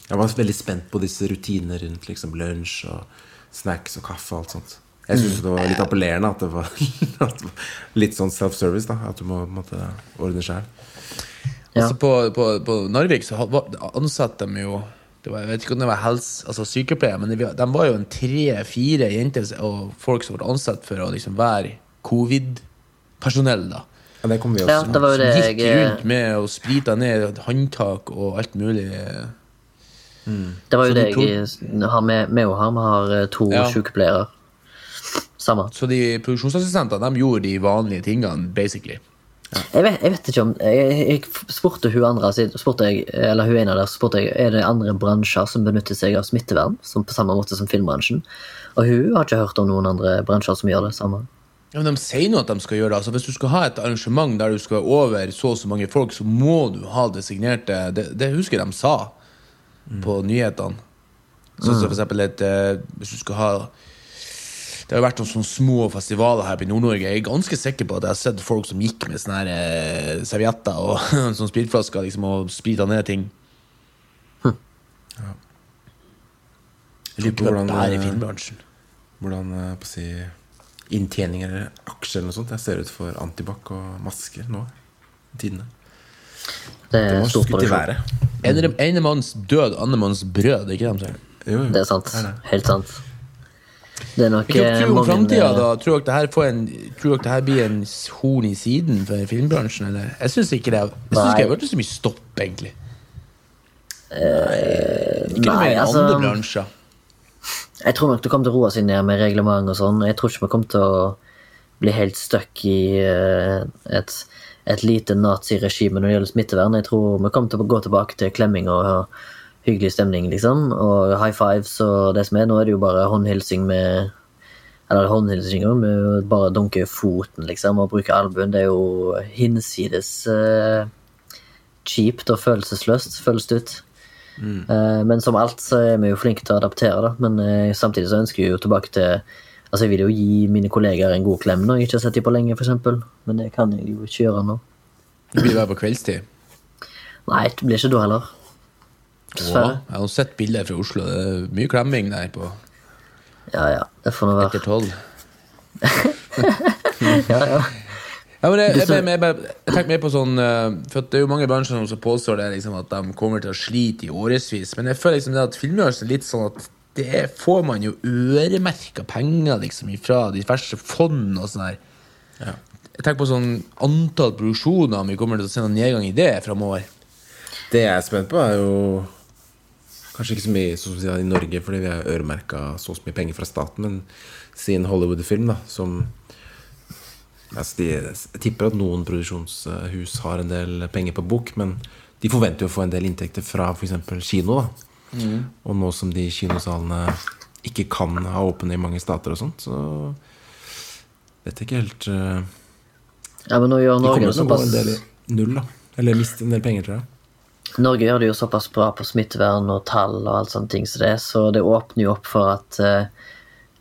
Jeg var veldig spent på disse rutinene rundt liksom lunsj og snacks og kaffe og alt sånt. Jeg syns det var litt appellerende at det var, at det var litt sånn self-service. da At du må måtte ordne sjøl. Ja. Altså på, på, på Narvik så ansatte de jo det var, Jeg vet ikke om det var helse, altså sykepleier, men de, de var jo en tre-fire jenter og folk som ble ansatt for å liksom være covid-personell. da Ja, det kom vi Ja, det var det gikk rundt med og sprita ned håndtak og alt mulig. Det var jo det du jeg har med, med og ha. Vi har eh, to Ja. sykepleiere. Samme. Så de produksjonsassistentene de gjorde de vanlige tingene, basically. Jeg vet, jeg vet ikke om Jeg, jeg spurte hun andre spurte jeg, Eller hun ene der spurte jeg Er det andre bransjer som benytter seg av smittevern, som på samme måte som filmbransjen. Og hun har ikke hørt om noen andre bransjer som gjør det samme. Ja, men De sier nå at de skal gjøre det. Altså, hvis du skal ha et arrangement der du skal være over så og så mange folk, så må du ha designerte Det, det husker jeg de sa på nyhetene. Sånn som for eksempel et eh, Hvis du skal ha Det har jo vært noen sånne små festivaler her i Nord-Norge. Jeg er ganske sikker på at jeg har sett folk som gikk med sånne her, eh, servietter og sånne spritflasker liksom, og sprita ned ting. Jeg lurer på Hvordan, det er i eh, filmbransjen. hvordan på å si, inntjening eller aksjer eller noe sånt. Jeg ser ut for antibac og masker nå. Tidene. Det er stor produksjon. Mm. Ene, manns død, andre manns brød. Ikke det de sier? Det er sant. Helt sant. Det er nok Hva eh, om framtida, da? Tror dere det her, får en, tror dere det her blir en horn i siden for filmbransjen? Eller? Jeg syns ikke det Jeg synes ikke det har vært så mye stopp, egentlig. ikke noe nei, mer altså- andre bransjer. Jeg tror nok det kommer til å roe seg ned med reglement og sånn. Jeg tror ikke vi kommer til å bli helt stuck i uh, et et lite naziregime når det gjelder smittevern. Jeg tror vi kommer til å gå tilbake til klemming og hyggelig stemning, liksom. Og high fives og det som er. Nå er det jo bare håndhilsing med Eller håndhilsinger med bare dunke foten, liksom, og bruke albuen. Det er jo hinsides uh, kjipt og følelsesløst, føles det ut. Mm. Uh, men som alt så er vi jo flinke til å adaptere, da. Men uh, samtidig så ønsker vi jo tilbake til Altså, jeg vil jo gi mine kollegaer en god klem når jeg ikke har sett dem på lenge, f.eks. Men det kan jeg jo ikke gjøre nå. Du blir der på kveldstid? Nei, det blir ikke da heller. Dessverre. Jeg har sett bilder fra Oslo. Det er mye klemming der på Ja, ja. Det får nå være. Etter tolv. ja, ja. Ja, men jeg, jeg, jeg, jeg, tenker mer på sånn eh, For det er jo mange bransjer som påstår det liksom, at de kommer til å slite i årevis. Men jeg føler liksom det at filmbransjen er litt sånn at det får man jo øremerka penger liksom fra diverse fond og sånn her. Ja. Jeg tenker på sånn antall produksjoner, om vi kommer til å se noen nedgang i det framover. Det jeg er spent på, er jo Kanskje ikke så mye sånn som i Norge, fordi vi har øremerka så mye penger fra staten, men siden Hollywood-film, da, som altså de, Jeg tipper at noen produksjonshus har en del penger på bok, men de forventer jo å få en del inntekter fra f.eks. kino. da Mm. Og nå som de kinosalene ikke kan ha åpne i mange stater og sånt, så vet jeg ikke helt uh, Ja, men nå gjør Norge det såpass null, da. Eller miste en del penger, tror jeg. Norge gjør det jo såpass bra på smittevern og tall og alt sånne ting så det, så det åpner jo opp for at uh,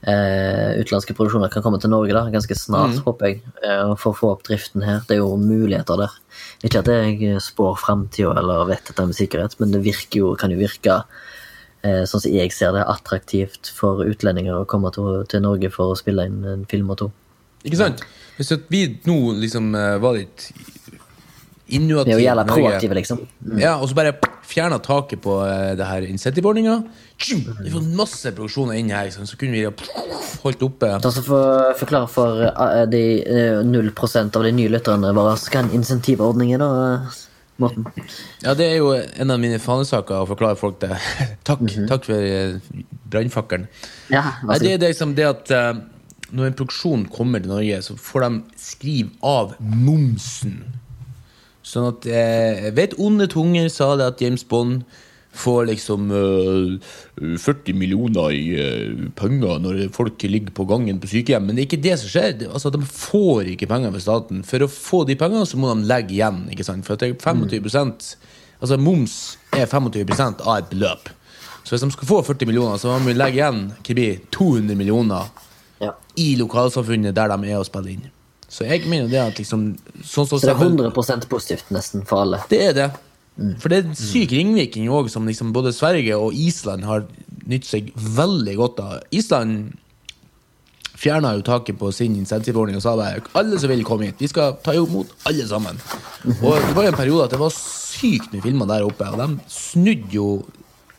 uh, utenlandske produksjoner kan komme til Norge da, ganske snart, mm. håper jeg, Eh, for å få opp driften her. Det er jo muligheter der. Ikke at jeg spår framtida eller vet dette med sikkerhet, men det jo, kan jo virke eh, sånn som jeg ser det, attraktivt for utlendinger å komme til, til, Norge for å spille inn en film og to. Ikke sant? Hvis vi nå liksom eh, var litt innovative Det er jo jævla proaktive, liksom. Mm. Ja, og så bare fjerna taket på uh, det her insentivordninga. Vi får masse produksjoner inn her, så kunne vi holdt oppe altså for, Forklare for uh, de uh, 0 av de nye lytterne våre hva en insentivordning er, da? Morten? Ja, det er jo en av mine fanesaker å forklare folk det. takk, mm -hmm. takk for brannfakkelen. Ja, det er liksom det at når en produksjon kommer til Norge, så får de skrive av momsen Sånn at jeg vet onde tunger sa det at James Bond får liksom uh, eh, 40 millioner i uh, penger når folk ligger på gangen på sykehjem. Men det er ikke det som skjer. Altså, de får ikke penger fra staten. For å få de pengene så må de legge igjen. ikke sant? For at det er 25 mm. Altså Moms er 25% av et beløp. Så hvis de skal få 40 millioner, så må de legge igjen 200 millioner ja. i lokalsamfunnet der de er og spiller inn. Så jeg mener det at liksom sånn så, så det er 100% positivt nesten for alle? Det er det. Mm. For det er syk ringvirkning òg, som liksom både Sverige og Island har nytt seg veldig godt av. Island fjerna jo taket på sin insentivordning og sa bare alle som vil komme hit, vi skal ta imot alle sammen. Mm -hmm. Og Det var jo en periode at det var sykt mye filmer der oppe, og de snudde jo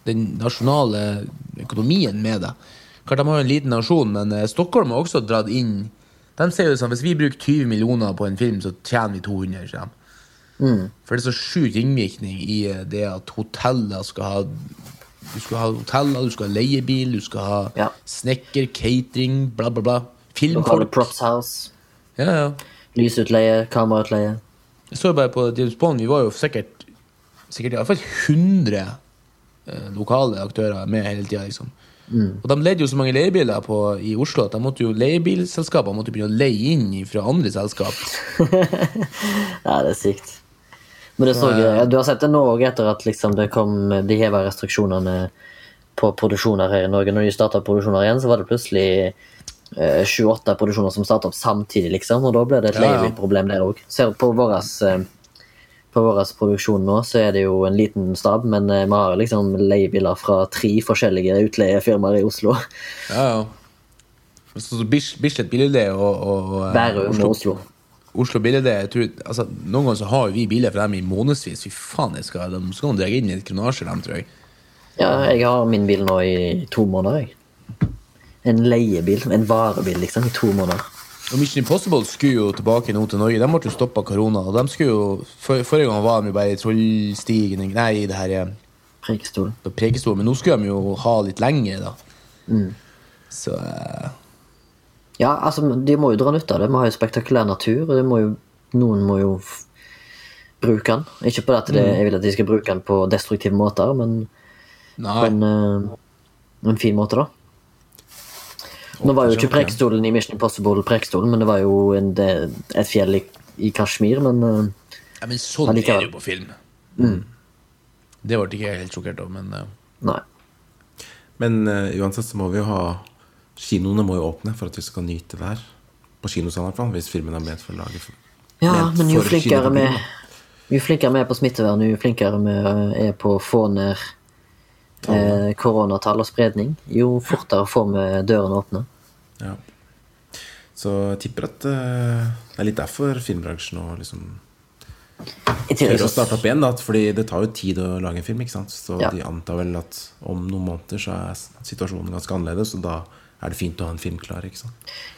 den nasjonale økonomien med det. Klart De har jo en liten nasjon, men eh, Stockholm har også dratt inn de sier jo sånn hvis vi bruker 20 millioner på en film, så tjener vi 200. Ikke? Mm. For det er så sjuk innvirkning i eh, det at hoteller skal ha Du skal ha hoteller, du skal ha leiebil, du skal ha ja. snekker, catering, bla, bla, bla. Filmfolk. Props House. Ja, ja. Lysutleie, kamerautleie. Jeg så bare på James Bond, vi var jo sikkert Sikkert fall 100 eh, lokale aktører med hele tida. Liksom. Mm. Og De leide jo så mange leiebiler på, i Oslo at de måtte jo leiebilselskapene måtte begynne å leie inn fra andre selskap. ja, det er sykt. Men det så, ja, du har sett det nå òg, etter at liksom det kom, de heva restriksjonene på produksjoner her i Norge. Når de starta produksjoner igjen, så var det plutselig eh, 28 produksjoner som starta opp samtidig, liksom. Og da ble det et leiebilproblem der òg. Ser på våres eh, på vår produksjon nå, så er det jo en liten stab, men eh, vi har liksom leiebiler fra tre forskjellige utleiefirmaer i Oslo. Ja, ja. Så Bislett Billedleie og, og eh, Bærum og Oslo. Oslo Billedleie altså, Noen ganger så har vi biler for dem i månedsvis. Fy faen, jeg skal, de skal dra inn i et kronasje, dem, tror jeg. Ja, jeg har min bil nå i to måneder, jeg. En leiebil. En varebil, liksom, i to måneder. Og Mission Impossible skulle jo tilbake nå til Norge. De ble jo stoppa korona. Og de skulle jo, for, Forrige gang var de jo bare i Trollstigen Nei, det her Prekestolen. Prekestolen. Men nå skulle de jo ha litt lenger, da. Mm. Så uh... Ja, altså, de må jo dra nytte av det. Vi har jo spektakulær natur. og må jo, Noen må jo bruke den. Ikke på at det, jeg vil at de skal bruke den på destruktive måter, men Nei. på en, uh, en fin måte, da. Nå var jo ikke prekestolen i Mission Impossible prekestolen, men det var jo en, et fjell i, i Kashmir, men eh, Ja, men sånn er det jo på film. Det ble ikke jeg helt sjokkert av, men uh. nei. Men uh, uansett så må vi jo ha Kinoene må jo åpne for at vi skal nyte her. På kinosalen i hvert fall, hvis filmen er ment for laget. Ja, men jo flinkere vi jo flinkere vi er på smittevern, jo flinkere vi er på å få ned eh, koronatall og spredning, jo fortere får vi dørene åpne. Ja. Så jeg tipper at uh, det er litt derfor filmbransjen nå liksom tør å starte opp igjen. Da, fordi det tar jo tid å lage en film. ikke sant? Så Ja. de antar vel at om noen måneder så er situasjonen ganske annerledes, og da er det fint å ha en film klar. ikke sant?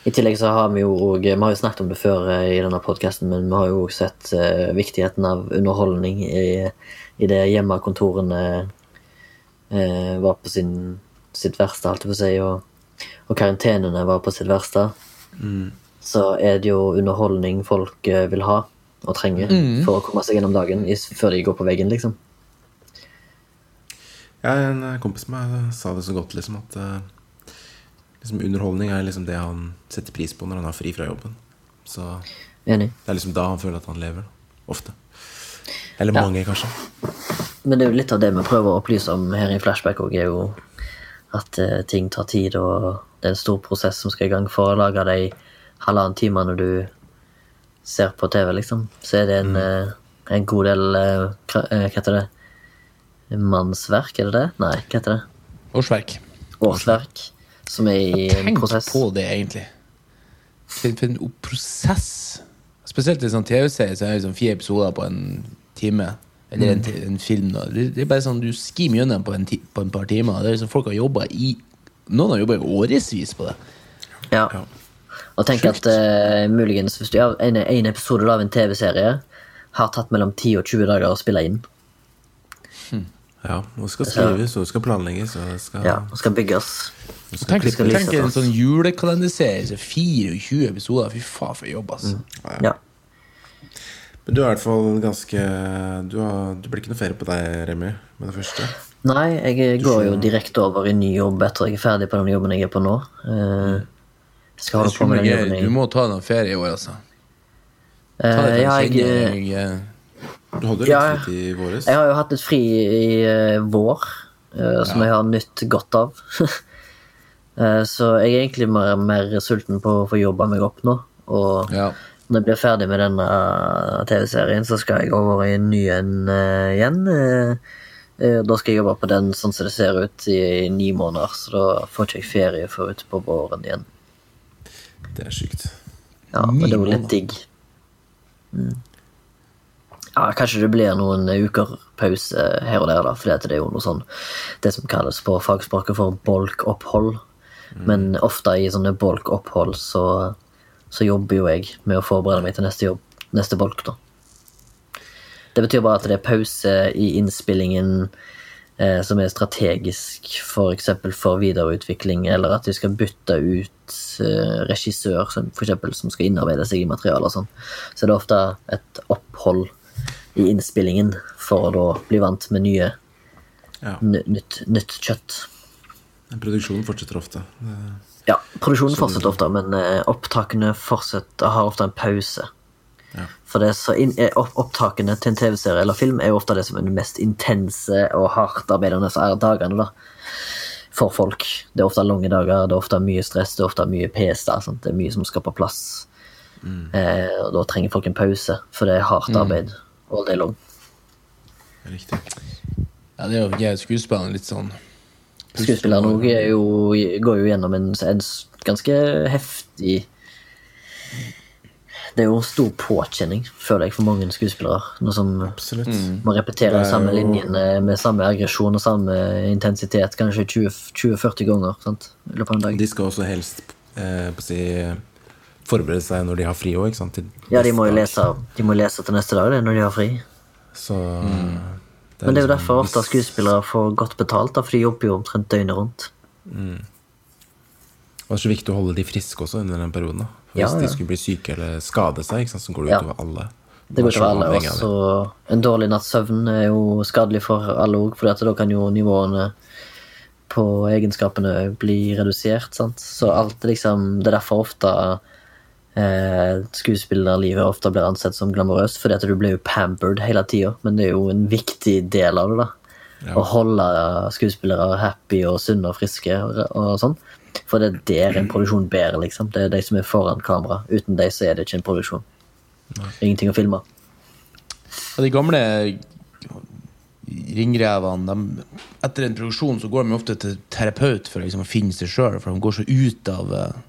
I tillegg så har vi jo og, Vi har jo snakket om det før eh, i denne podkasten, men vi har jo også sett uh, viktigheten av underholdning i, i det hjemmekontorene uh, var på sin, sitt verste, holdt jeg på å si, og, og karantenene var på sitt verste. Så er det jo underholdning folk eh, vil ha og trenger for å komme seg gjennom dagen før de går på veggen, liksom. Ja, En eh, kompis med meg sa det så godt, liksom, at eh, liksom, underholdning er liksom det han setter pris på når han har fri fra jobben. Så Enig. det er liksom da han føler at han lever. Ofte. Eller Ja. mange, kanskje. Men det er jo litt av det vi prøver å opplyse om her i Flashback òg, er jo at eh, ting tar tid, og det er en stor prosess som skal i gang for å lage de halvannen når du ser på TV, liksom. Så er det en, mm. en god del eh, eh, Hva heter det? Mannsverk, er det det? Nei, hva heter det? årsverk. Årsverk. Som er i en Tenk på det, egentlig. For, en prosess. Spesielt i sånn TV-serie så er det liksom fire episoder på en time. Eller en, en film. Da. Det, det er bare sånn Du skimer gjennom på en, ti, på en par timer. Det er liksom Folk har jobba i Noen har jobba i årevis på det. Ja. Ja. Og tenk at uh, muligens hvis du gjør en, en episode av en TV-serie, har tatt mellom 10 og 20 dager å spille inn. Ja, og skal skrives, og skal planlegges, og skal, Ja, og skal bygges. skal Tenk, skal tenk en sånn julekalenderserie. så 24 episoder. Fy faen, for jobb, altså. Ja. Men du er i hvert fall ganske Du, har, du blir ikke noe ferie på deg, Remi, med det første. Nei, jeg går jo direkte over i ny jobb etter jeg er ferdig på den jobben jeg er på nå. Eh, Jeg skal holde på med den jobben Du må ta deg en ferie i år, altså. Ta Eh, deg Ja, en jeg, eh, Du hadde jo litt Ja, fri i våres. jeg har jo hatt litt fri i eh, vår, eh, som jeg har nytt godt av. Eh, Så jeg er egentlig mer, mer sulten på å få jobba meg opp nå. Og ja. når jeg blir ferdig med denne TV-serien, så skal jeg over i en ny en eh, igjen. Eh, eh, Da skal jeg jobbe på den sånn som det ser ut, i, ni måneder. Så da får ikke jeg ferie før utpå våren igjen. Det er sykt. Ja, men det er jo litt digg. Mm. Ja, kanskje det blir noen uker pause her og der, da, for det er jo noe sånn Det som kalles på fagspråket for bolkopphold. Men ofte i sånne bolkopphold så, så jobber jo jeg med å forberede meg til neste jobb, neste bolk, da. Det betyr bare at det er pause i innspillingen eh, som er strategisk, f.eks. For, for videreutvikling, eller at vi skal bytte ut eh, regissør, som, for eksempel, som skal innarbeide seg i materialet og sånn. Så det er ofte et opphold i innspillingen for å da bli vant med nye, Ja. nytt, nytt kjøtt. Produksjonen fortsetter ofte. Ja, produksjonen fortsetter ofte, men eh, opptakene fortsetter, har ofte en pause. Ja. For det er så inn, opp, Opptakene til en TV-serie eller film er jo ofte det som er de mest intense og hardt arbeidende så- dagene da, for folk. Det er ofte lange dager, det er ofte mye stress, det er ofte mye pes. Da, sant? Det er mye som skal på plass. Eh, og Da trenger folk en pause, for det er hardt arbeid all day long. det Riktig. ja, det er jo jeg skuespillerne litt sånn Skuespilleren er går jo gjennom en, en ganske heftig Det er jo en stor påkjenning, føler jeg, for mange skuespillere. Noe som Absolutt. må repetere de samme jo- linjene med samme aggresjon og samme intensitet kanskje 20 20-40 ganger sant? i løpet av en dag. De skal også helst eh, på å si, forberede seg når de har fri òg, ikke sant? Til Ja, de må jo lese, de må lese til neste dag det, når de har fri. Så Men det er jo liksom- derfor ofte skuespillere får godt betalt, da, for de jobber jo omtrent døgnet rundt. Og det er så viktig å holde de friske også under den perioden. da For Ja, Hvis ja. de skulle bli syke eller skade seg, sant, så går det Ja. utover alle. Det går utover alle. Også en dårlig natts søvn er jo skadelig for alle òg, for da kan jo nivåene på egenskapene bli redusert. sant? Så alt er liksom Det er derfor ofte eh, skuespillerlivet ofte blir ansett som glamorøst, fordi at du blir jo pampered hele tida, men det er jo en viktig del av det. da. Å holde skuespillere happy og sunne og friske og, og sånn. For det er der en produksjon bærer, liksom. Det er de som er foran kamera. Uten de så er det ikke en produksjon. Ingenting å filme. Ja, de gamle ringrevene de, Etter en produksjon så går de ofte til terapeut for liksom, å finne seg sjøl, for de går så ut av eh,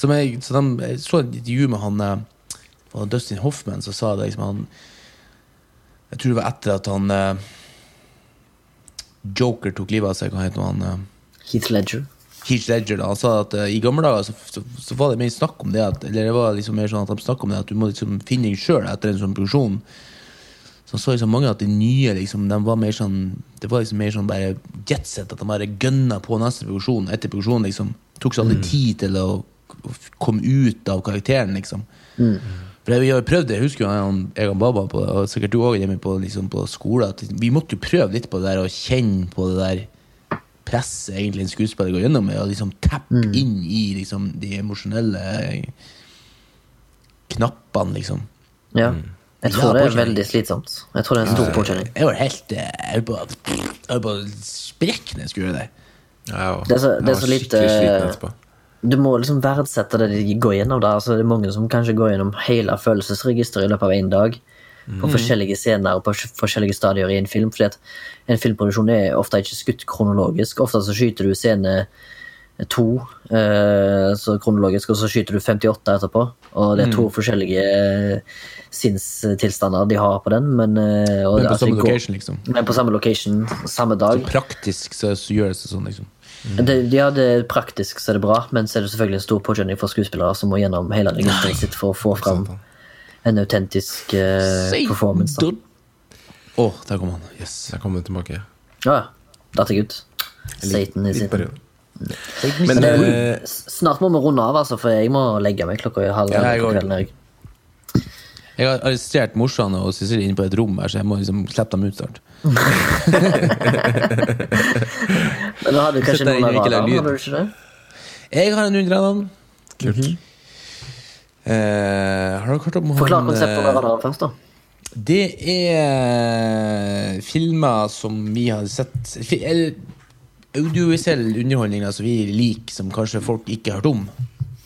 som jeg, så de, jeg så et intervju med han eh, Dustin Hoffman som sa det. Liksom, han, jeg tror det var etter at han eh, Joker tok livet av seg. Hva heter han? Heath Ledger. Heath Ledger da, han sa at uh, i gamle dager så, så, så var det mer snakk om det at, Eller det var liksom mer sånn at de om det at du må liksom finne deg sjøl etter en sånn produksjon. Så så liksom mange at de nye liksom, de var mer sånn Det var liksom mer sånn bare jetset. At de bare gønna på neste produksjon etter produksjon. liksom Tok seg aldri tid til å å komme ut av karakteren, liksom. For Vi har jo prøvd det, jeg husker jo jeg og Baba, på, og sikkert du òg hjemme på, liksom, på skolen, at vi måtte jo prøve litt på det der og kjenne på det der presset egentlig en skuespiller går gjennom, med å liksom tappe inn i liksom, de emosjonelle knappene, liksom. Ja. Jeg tror Ja, det er veldig slitsomt. Jeg tror det er en stor påkjenning. Jeg var helt eh, Jeg var på jeg var på å når jeg skulle gjøre det. Ja, Det er så- det er så lite- sliten etterpå. Du må liksom verdsette det de går gjennom. Da. Altså, det er mange som kanskje går gjennom hele følelsesregisteret i løpet av én dag. På forskjellige scener og på forskjellige stadier i en film. Fordi at en filmproduksjon er ofte ikke skutt kronologisk. Ofte så skyter du scene to eh, så kronologisk, og så skyter du 58 etterpå. Og det er to forskjellige eh, sinnstilstander de har på den. Men, eh, Men på altså, samme går- location, liksom. Men på samme location, samme dag. Så Praktisk så, så gjør det sånn, liksom. Det, ja, det er praktisk så er det bra, men så er det selvfølgelig en stor påkjenning for skuespillere som må gjennom hele det sitt for å få fram en autentisk uh, performance. Å, Å, der kom han. Yes. Jeg kommer tilbake. Ja, ja. Datt jeg ut. Satan is Litt it. periode. Men Men eh, eh, snart må vi runde av, altså, for jeg må legge meg klokka halv Ja, jeg kvelden. Jeg. Jeg har arrestert morsan og Cecilie inne på et rom her, så jeg må liksom slippe dem ut snart. Men da hadde du kanskje noen av lyd. hadde du ikke det? Jeg har en undergrenad. kult. Eh, har dere hørt om Forklar konseptet eh, med radaren først, da. Det er filmer som vi har sett Eller audiovisuell underholdning som vi liker, som kanskje folk ikke har hørt om.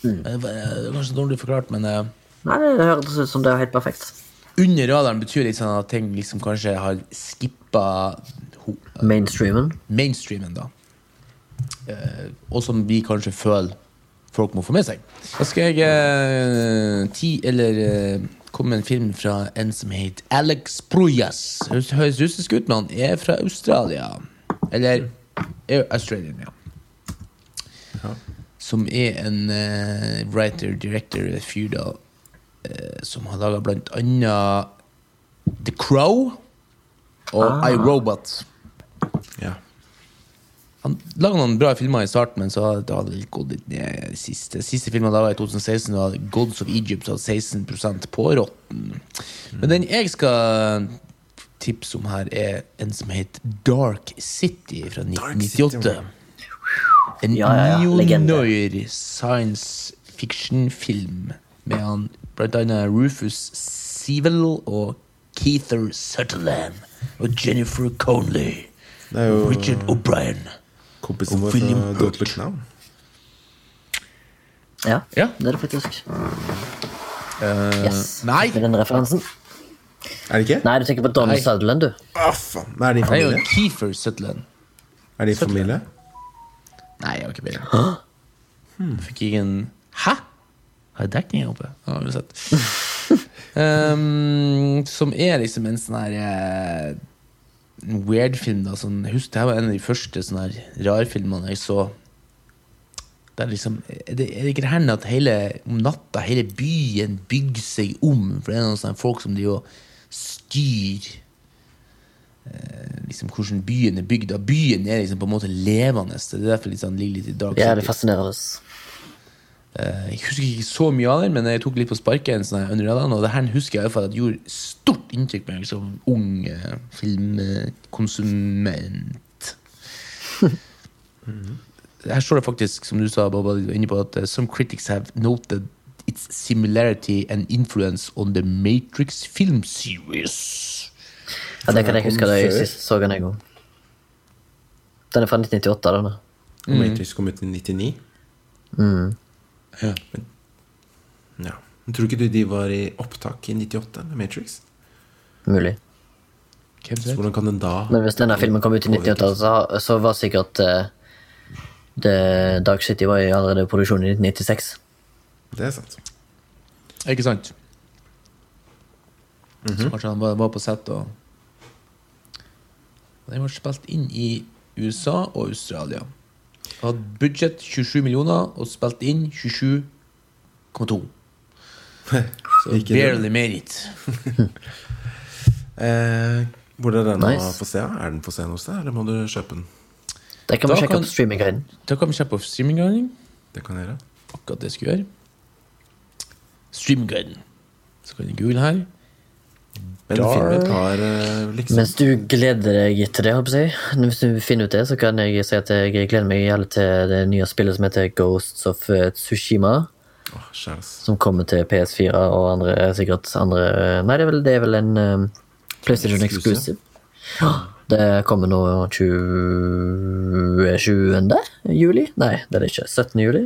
Mm. Det er kanskje dårlig forklart, men eh, Nei, det høres ut som det er helt perfekt. under radaren betyr litt sånn at ting liksom kanskje har skippa Mainstreamen. mainstreamen, da. Eh, og som vi kanskje føler folk må få med seg. Da skal jeg eh, ti, eller eh, komme med en film fra en som heter Alex Proyas. Høres russisk ut, men han er fra Australia. Eller er Australian, ja. Som er en eh, writer, director, fyr da, eh, som har laga blant annet The Crow og Ah. iRobot. Han laga noen bra filmer i starten, men så hadde det hadde gått litt ned. Siste, siste filmen da var i 2016, var Gods of Egypt, som hadde 16% på rotten. Men den jeg skal tipse om her, er en som heter Dark City fra 1998. En Ja, ja, science fiction-film med han blant annet Rufus Sevel og Keither Sutherland og Jennifer Conley. Jo Richard O'Brien. Kompisen vår fra. Don't Look Now. Ja, Ja. det er det faktisk. Uh, Yes. Nei! Med den referansen. Er det ikke? Nei, du tenker på Donald Nei. Sutherland, du. Å, faen. Er de i Det jo familie? Keefer Sutherland. Er de i familie? Nei, jeg har ikke peiling. Fikk ikke en Hæ? Har jeg dekning her oppe? Ja, uansett. um, som er liksom en sånn her eh, En weird film. da sånn, Jeg husker det her var en av de første sånne her rarfilmene jeg så. Det er liksom Er det, er det ikke her at hele om natta hele byen bygger seg om? For det er noen sånne folk som de jo styrer eh, liksom hvordan byen er bygd. Byen er liksom på en måte levende. Det er derfor liksom ligger litt i dag. Ja, det er City. Eh, Jeg husker ikke så mye av den, men jeg tok litt på sparket. sånn Og det her husker jeg i hvert fall at det gjorde stort inntrykk på meg som ung eh, filmkonsument. Her står det faktisk, som du sa, Bob, inne på, at eh, some critics have noted its similarity and influence on the Matrix film series. Ja, det kan jeg huske da jeg sist så den en gang. Den er fra 1998, den. Mm. Matrix kom ut i 99. Ja. Ja. Men tror ikke du de var i opptak i 98 med Matrix? Mulig. Hvem Så hvordan kan den da Men hvis denne filmen kom ut i 98, så, så var sikkert uh, det, Dark City var i allerede i produksjon i 1996. Det er sant. Ikke sant? Så kanskje han var, var på sett og Den ble spilt inn i USA og Australia. Hadde budsjett 27 millioner og spilt inn 27,2. Så barely made it. Eh, hvor er den Nice. å få se? Er den på scenen hos deg, eller må du kjøpe den? Det kan Da vi sjekke kan- på streamingguiden. Da kan vi sjekke på streamingguiden. Det kan jeg gjøre. Akkurat det jeg skulle gjøre. Streamguiden. Så kan jeg google her. Men filmen har eh, liksom Mens du gleder deg til det, håper jeg. Hvis du finner ut det, så kan jeg si at jeg gleder meg jævlig til det nye spillet som heter Ghosts of eh, Tsushima. Åh. Som kommer til PS4 og andre sikkert andre Nei, det er vel, det er vel en um, PlayStation Exclusive. Ja, det kommer nå 20. juli? Nei, det er det ikke. 17. juli?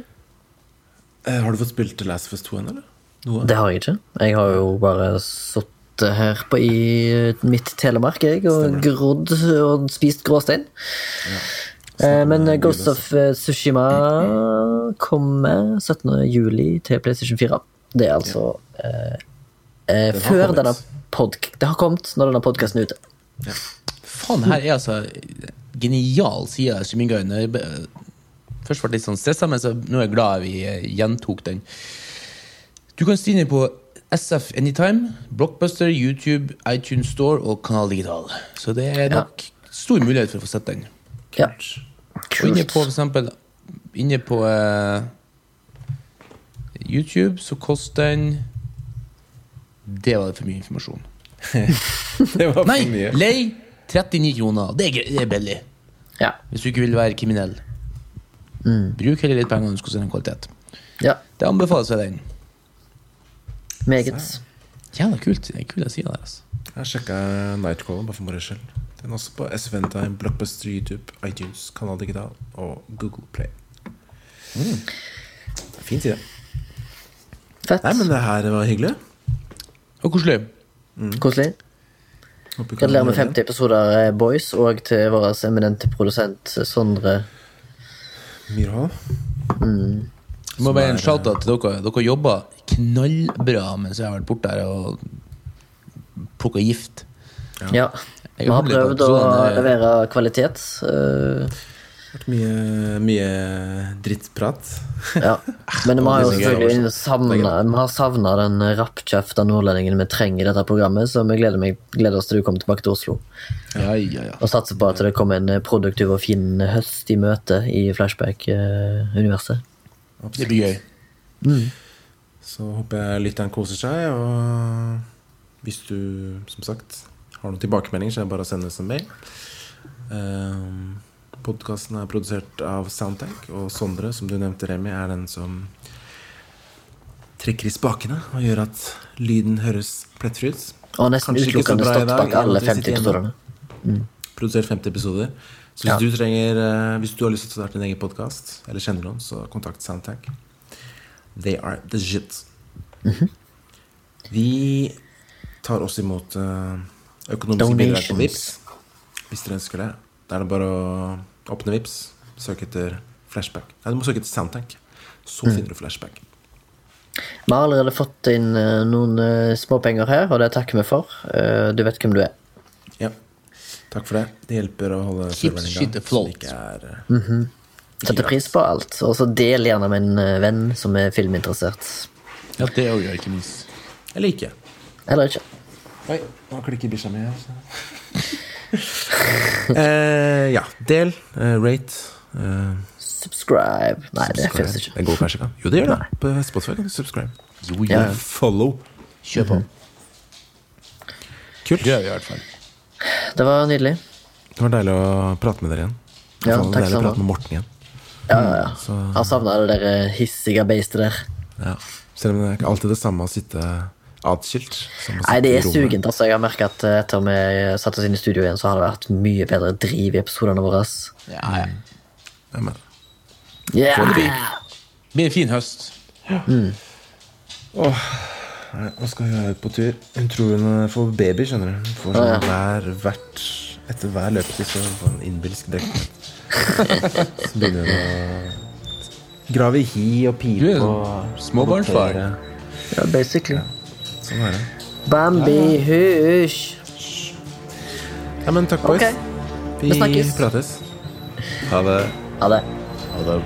Eh, har du fått spilt The Last of Us 2 ennå, eller? Noe? Det har jeg ikke. Jeg har jo bare sittet her på i mitt Telemark, jeg, og grodd og spist gråstein. Ja. Men Ghost of Sushima Tsushima kommer 17. juli til PlayStation 4. Det er altså ja. eh, før denne podk... Det har kommet når denne podkasten er ute. Faen, her er altså genial side av streamingguiden. Først ble jeg litt sånn stressa, men så nå er jeg glad vi eh, gjentok den. Du kan streame på SF Anytime, Blockbuster, YouTube, iTunes Store og Kanal Digital. Så det er nok stor mulighet for å få sett den. Ja. Og inne på for eksempel Inne på uh, YouTube så koster den Det var for mye informasjon. Det var for Nei! mye. Lei 39 kroner. Det er, det er billig. Ja. Hvis du ikke vil være kriminell. Bruk heller litt penger når du skal se en kvalitet. ja. Det anbefales ved den. Meget. Jævla kult. Det er kult jeg sier det. altså. Jeg sjekka Nightcrawler bare for moro skyld. Den er også på SVN Time, Blockbuster, YouTube, iTunes, Kanal Digital og Google Play. Fint i det Fett. Nei, men det her var hyggelig. Og koselig. Koselig. Håper Gratulerer med 50 episoder, eh, boys, og til vår eminente produsent Sondre. Myrhol. Myrhold. Det må være en shout-out til dere. Dere jobber knallbra mens jeg har vært borte her og plukka gift. Ja. ja. Vi har prøvd å eh, levere kvalitet. eh, Vært mye, mye drittprat. Ja. Men vi har jo selvfølgelig savna. Vi har savna den rappkjefta nordlendingen vi trenger i dette programmet, så vi gleder, meg, gleder oss til du kommer tilbake til Oslo. Ja, ja, ja. Og satser på at det kommer en produktiv og fin høst i møte i Flashback-universet. Det blir gøy. Så håper jeg lytteren koser seg. Og hvis du, som sagt, har noen tilbakemeldinger, så er det bare å sende oss en mail. Um, Podkasten er produsert av Soundtank, og Sondre, som du nevnte, Remi, er den som trekker i spakene og gjør at lyden høres plettfri ut. Og nesten utelukkende stått bak alle i og med at vi 50 episodene. Mm. Produsert 50 episoder. Så hvis Ja. du trenger eh, Hvis du har lyst til å starte din egen podkast, eller kjenner noen, så kontakt Soundtank. They are the shit. Mhm. Vi tar også imot eh, økonomiske bidrag på Vips Hvis dere ønsker det. Da er det bare å åpne Vips søke etter Flashback. Nei, du må søke etter Soundtank. Så Mm. finner du Flashback. Vi har allerede fått inn eh, noen småpenger her, og det takker vi for. Du vet hvem du er. Takk for det. Det hjelper å holde serveren i shit gang. så ikke er eh, Setter pris på alt. Og så del gjerne med en eh, venn som er filminteressert. Ja, det òg ikke minst. Eller ikke. Eller ikke. Oi, nå klikker bikkja mi her. eh, ja, del, eh, rate Eh, Subscribe. Nei, det finnes fins ikke. Det går kanskje ikke. Jo, det gjør det. På Spotify kan du subscribe. Jo, Ja. Follow. Kjør på. Kult. Det gjør vi i hvert fall. Det var nydelig. Det var deilig å prate med dere igjen. Ja, takk deilig å prate med Morten igjen. Ja, ja, ja. Så, Jeg savna det der eh, hissige beistet der. ja. Selv om det er ikke alltid det samme å sitte atskilt. Nei, det er sugent. altså. Jeg har merka at eh, etter vi satte oss inn i studio igjen, så har det vært mye bedre driv i episodene våre. Ja, ja. Jeg mener. Yeah! Det blir en fin høst. Nei, Nå skal hun ut på tur. Hun tror hun får baby, skjønner du. Får Ja, ja. sånn hver, hvert, etter hver løpetid så får hun en innbilsk drøyt. så begynner hun å grave i hi og pipe er og sånn småbarnsfar. Ja, basically. Sånn er det. Bambi, hysj! Ja, men takk, boys. Okay. Vi, Vi snakkes. prates. Ha det. Ha det. Ha det.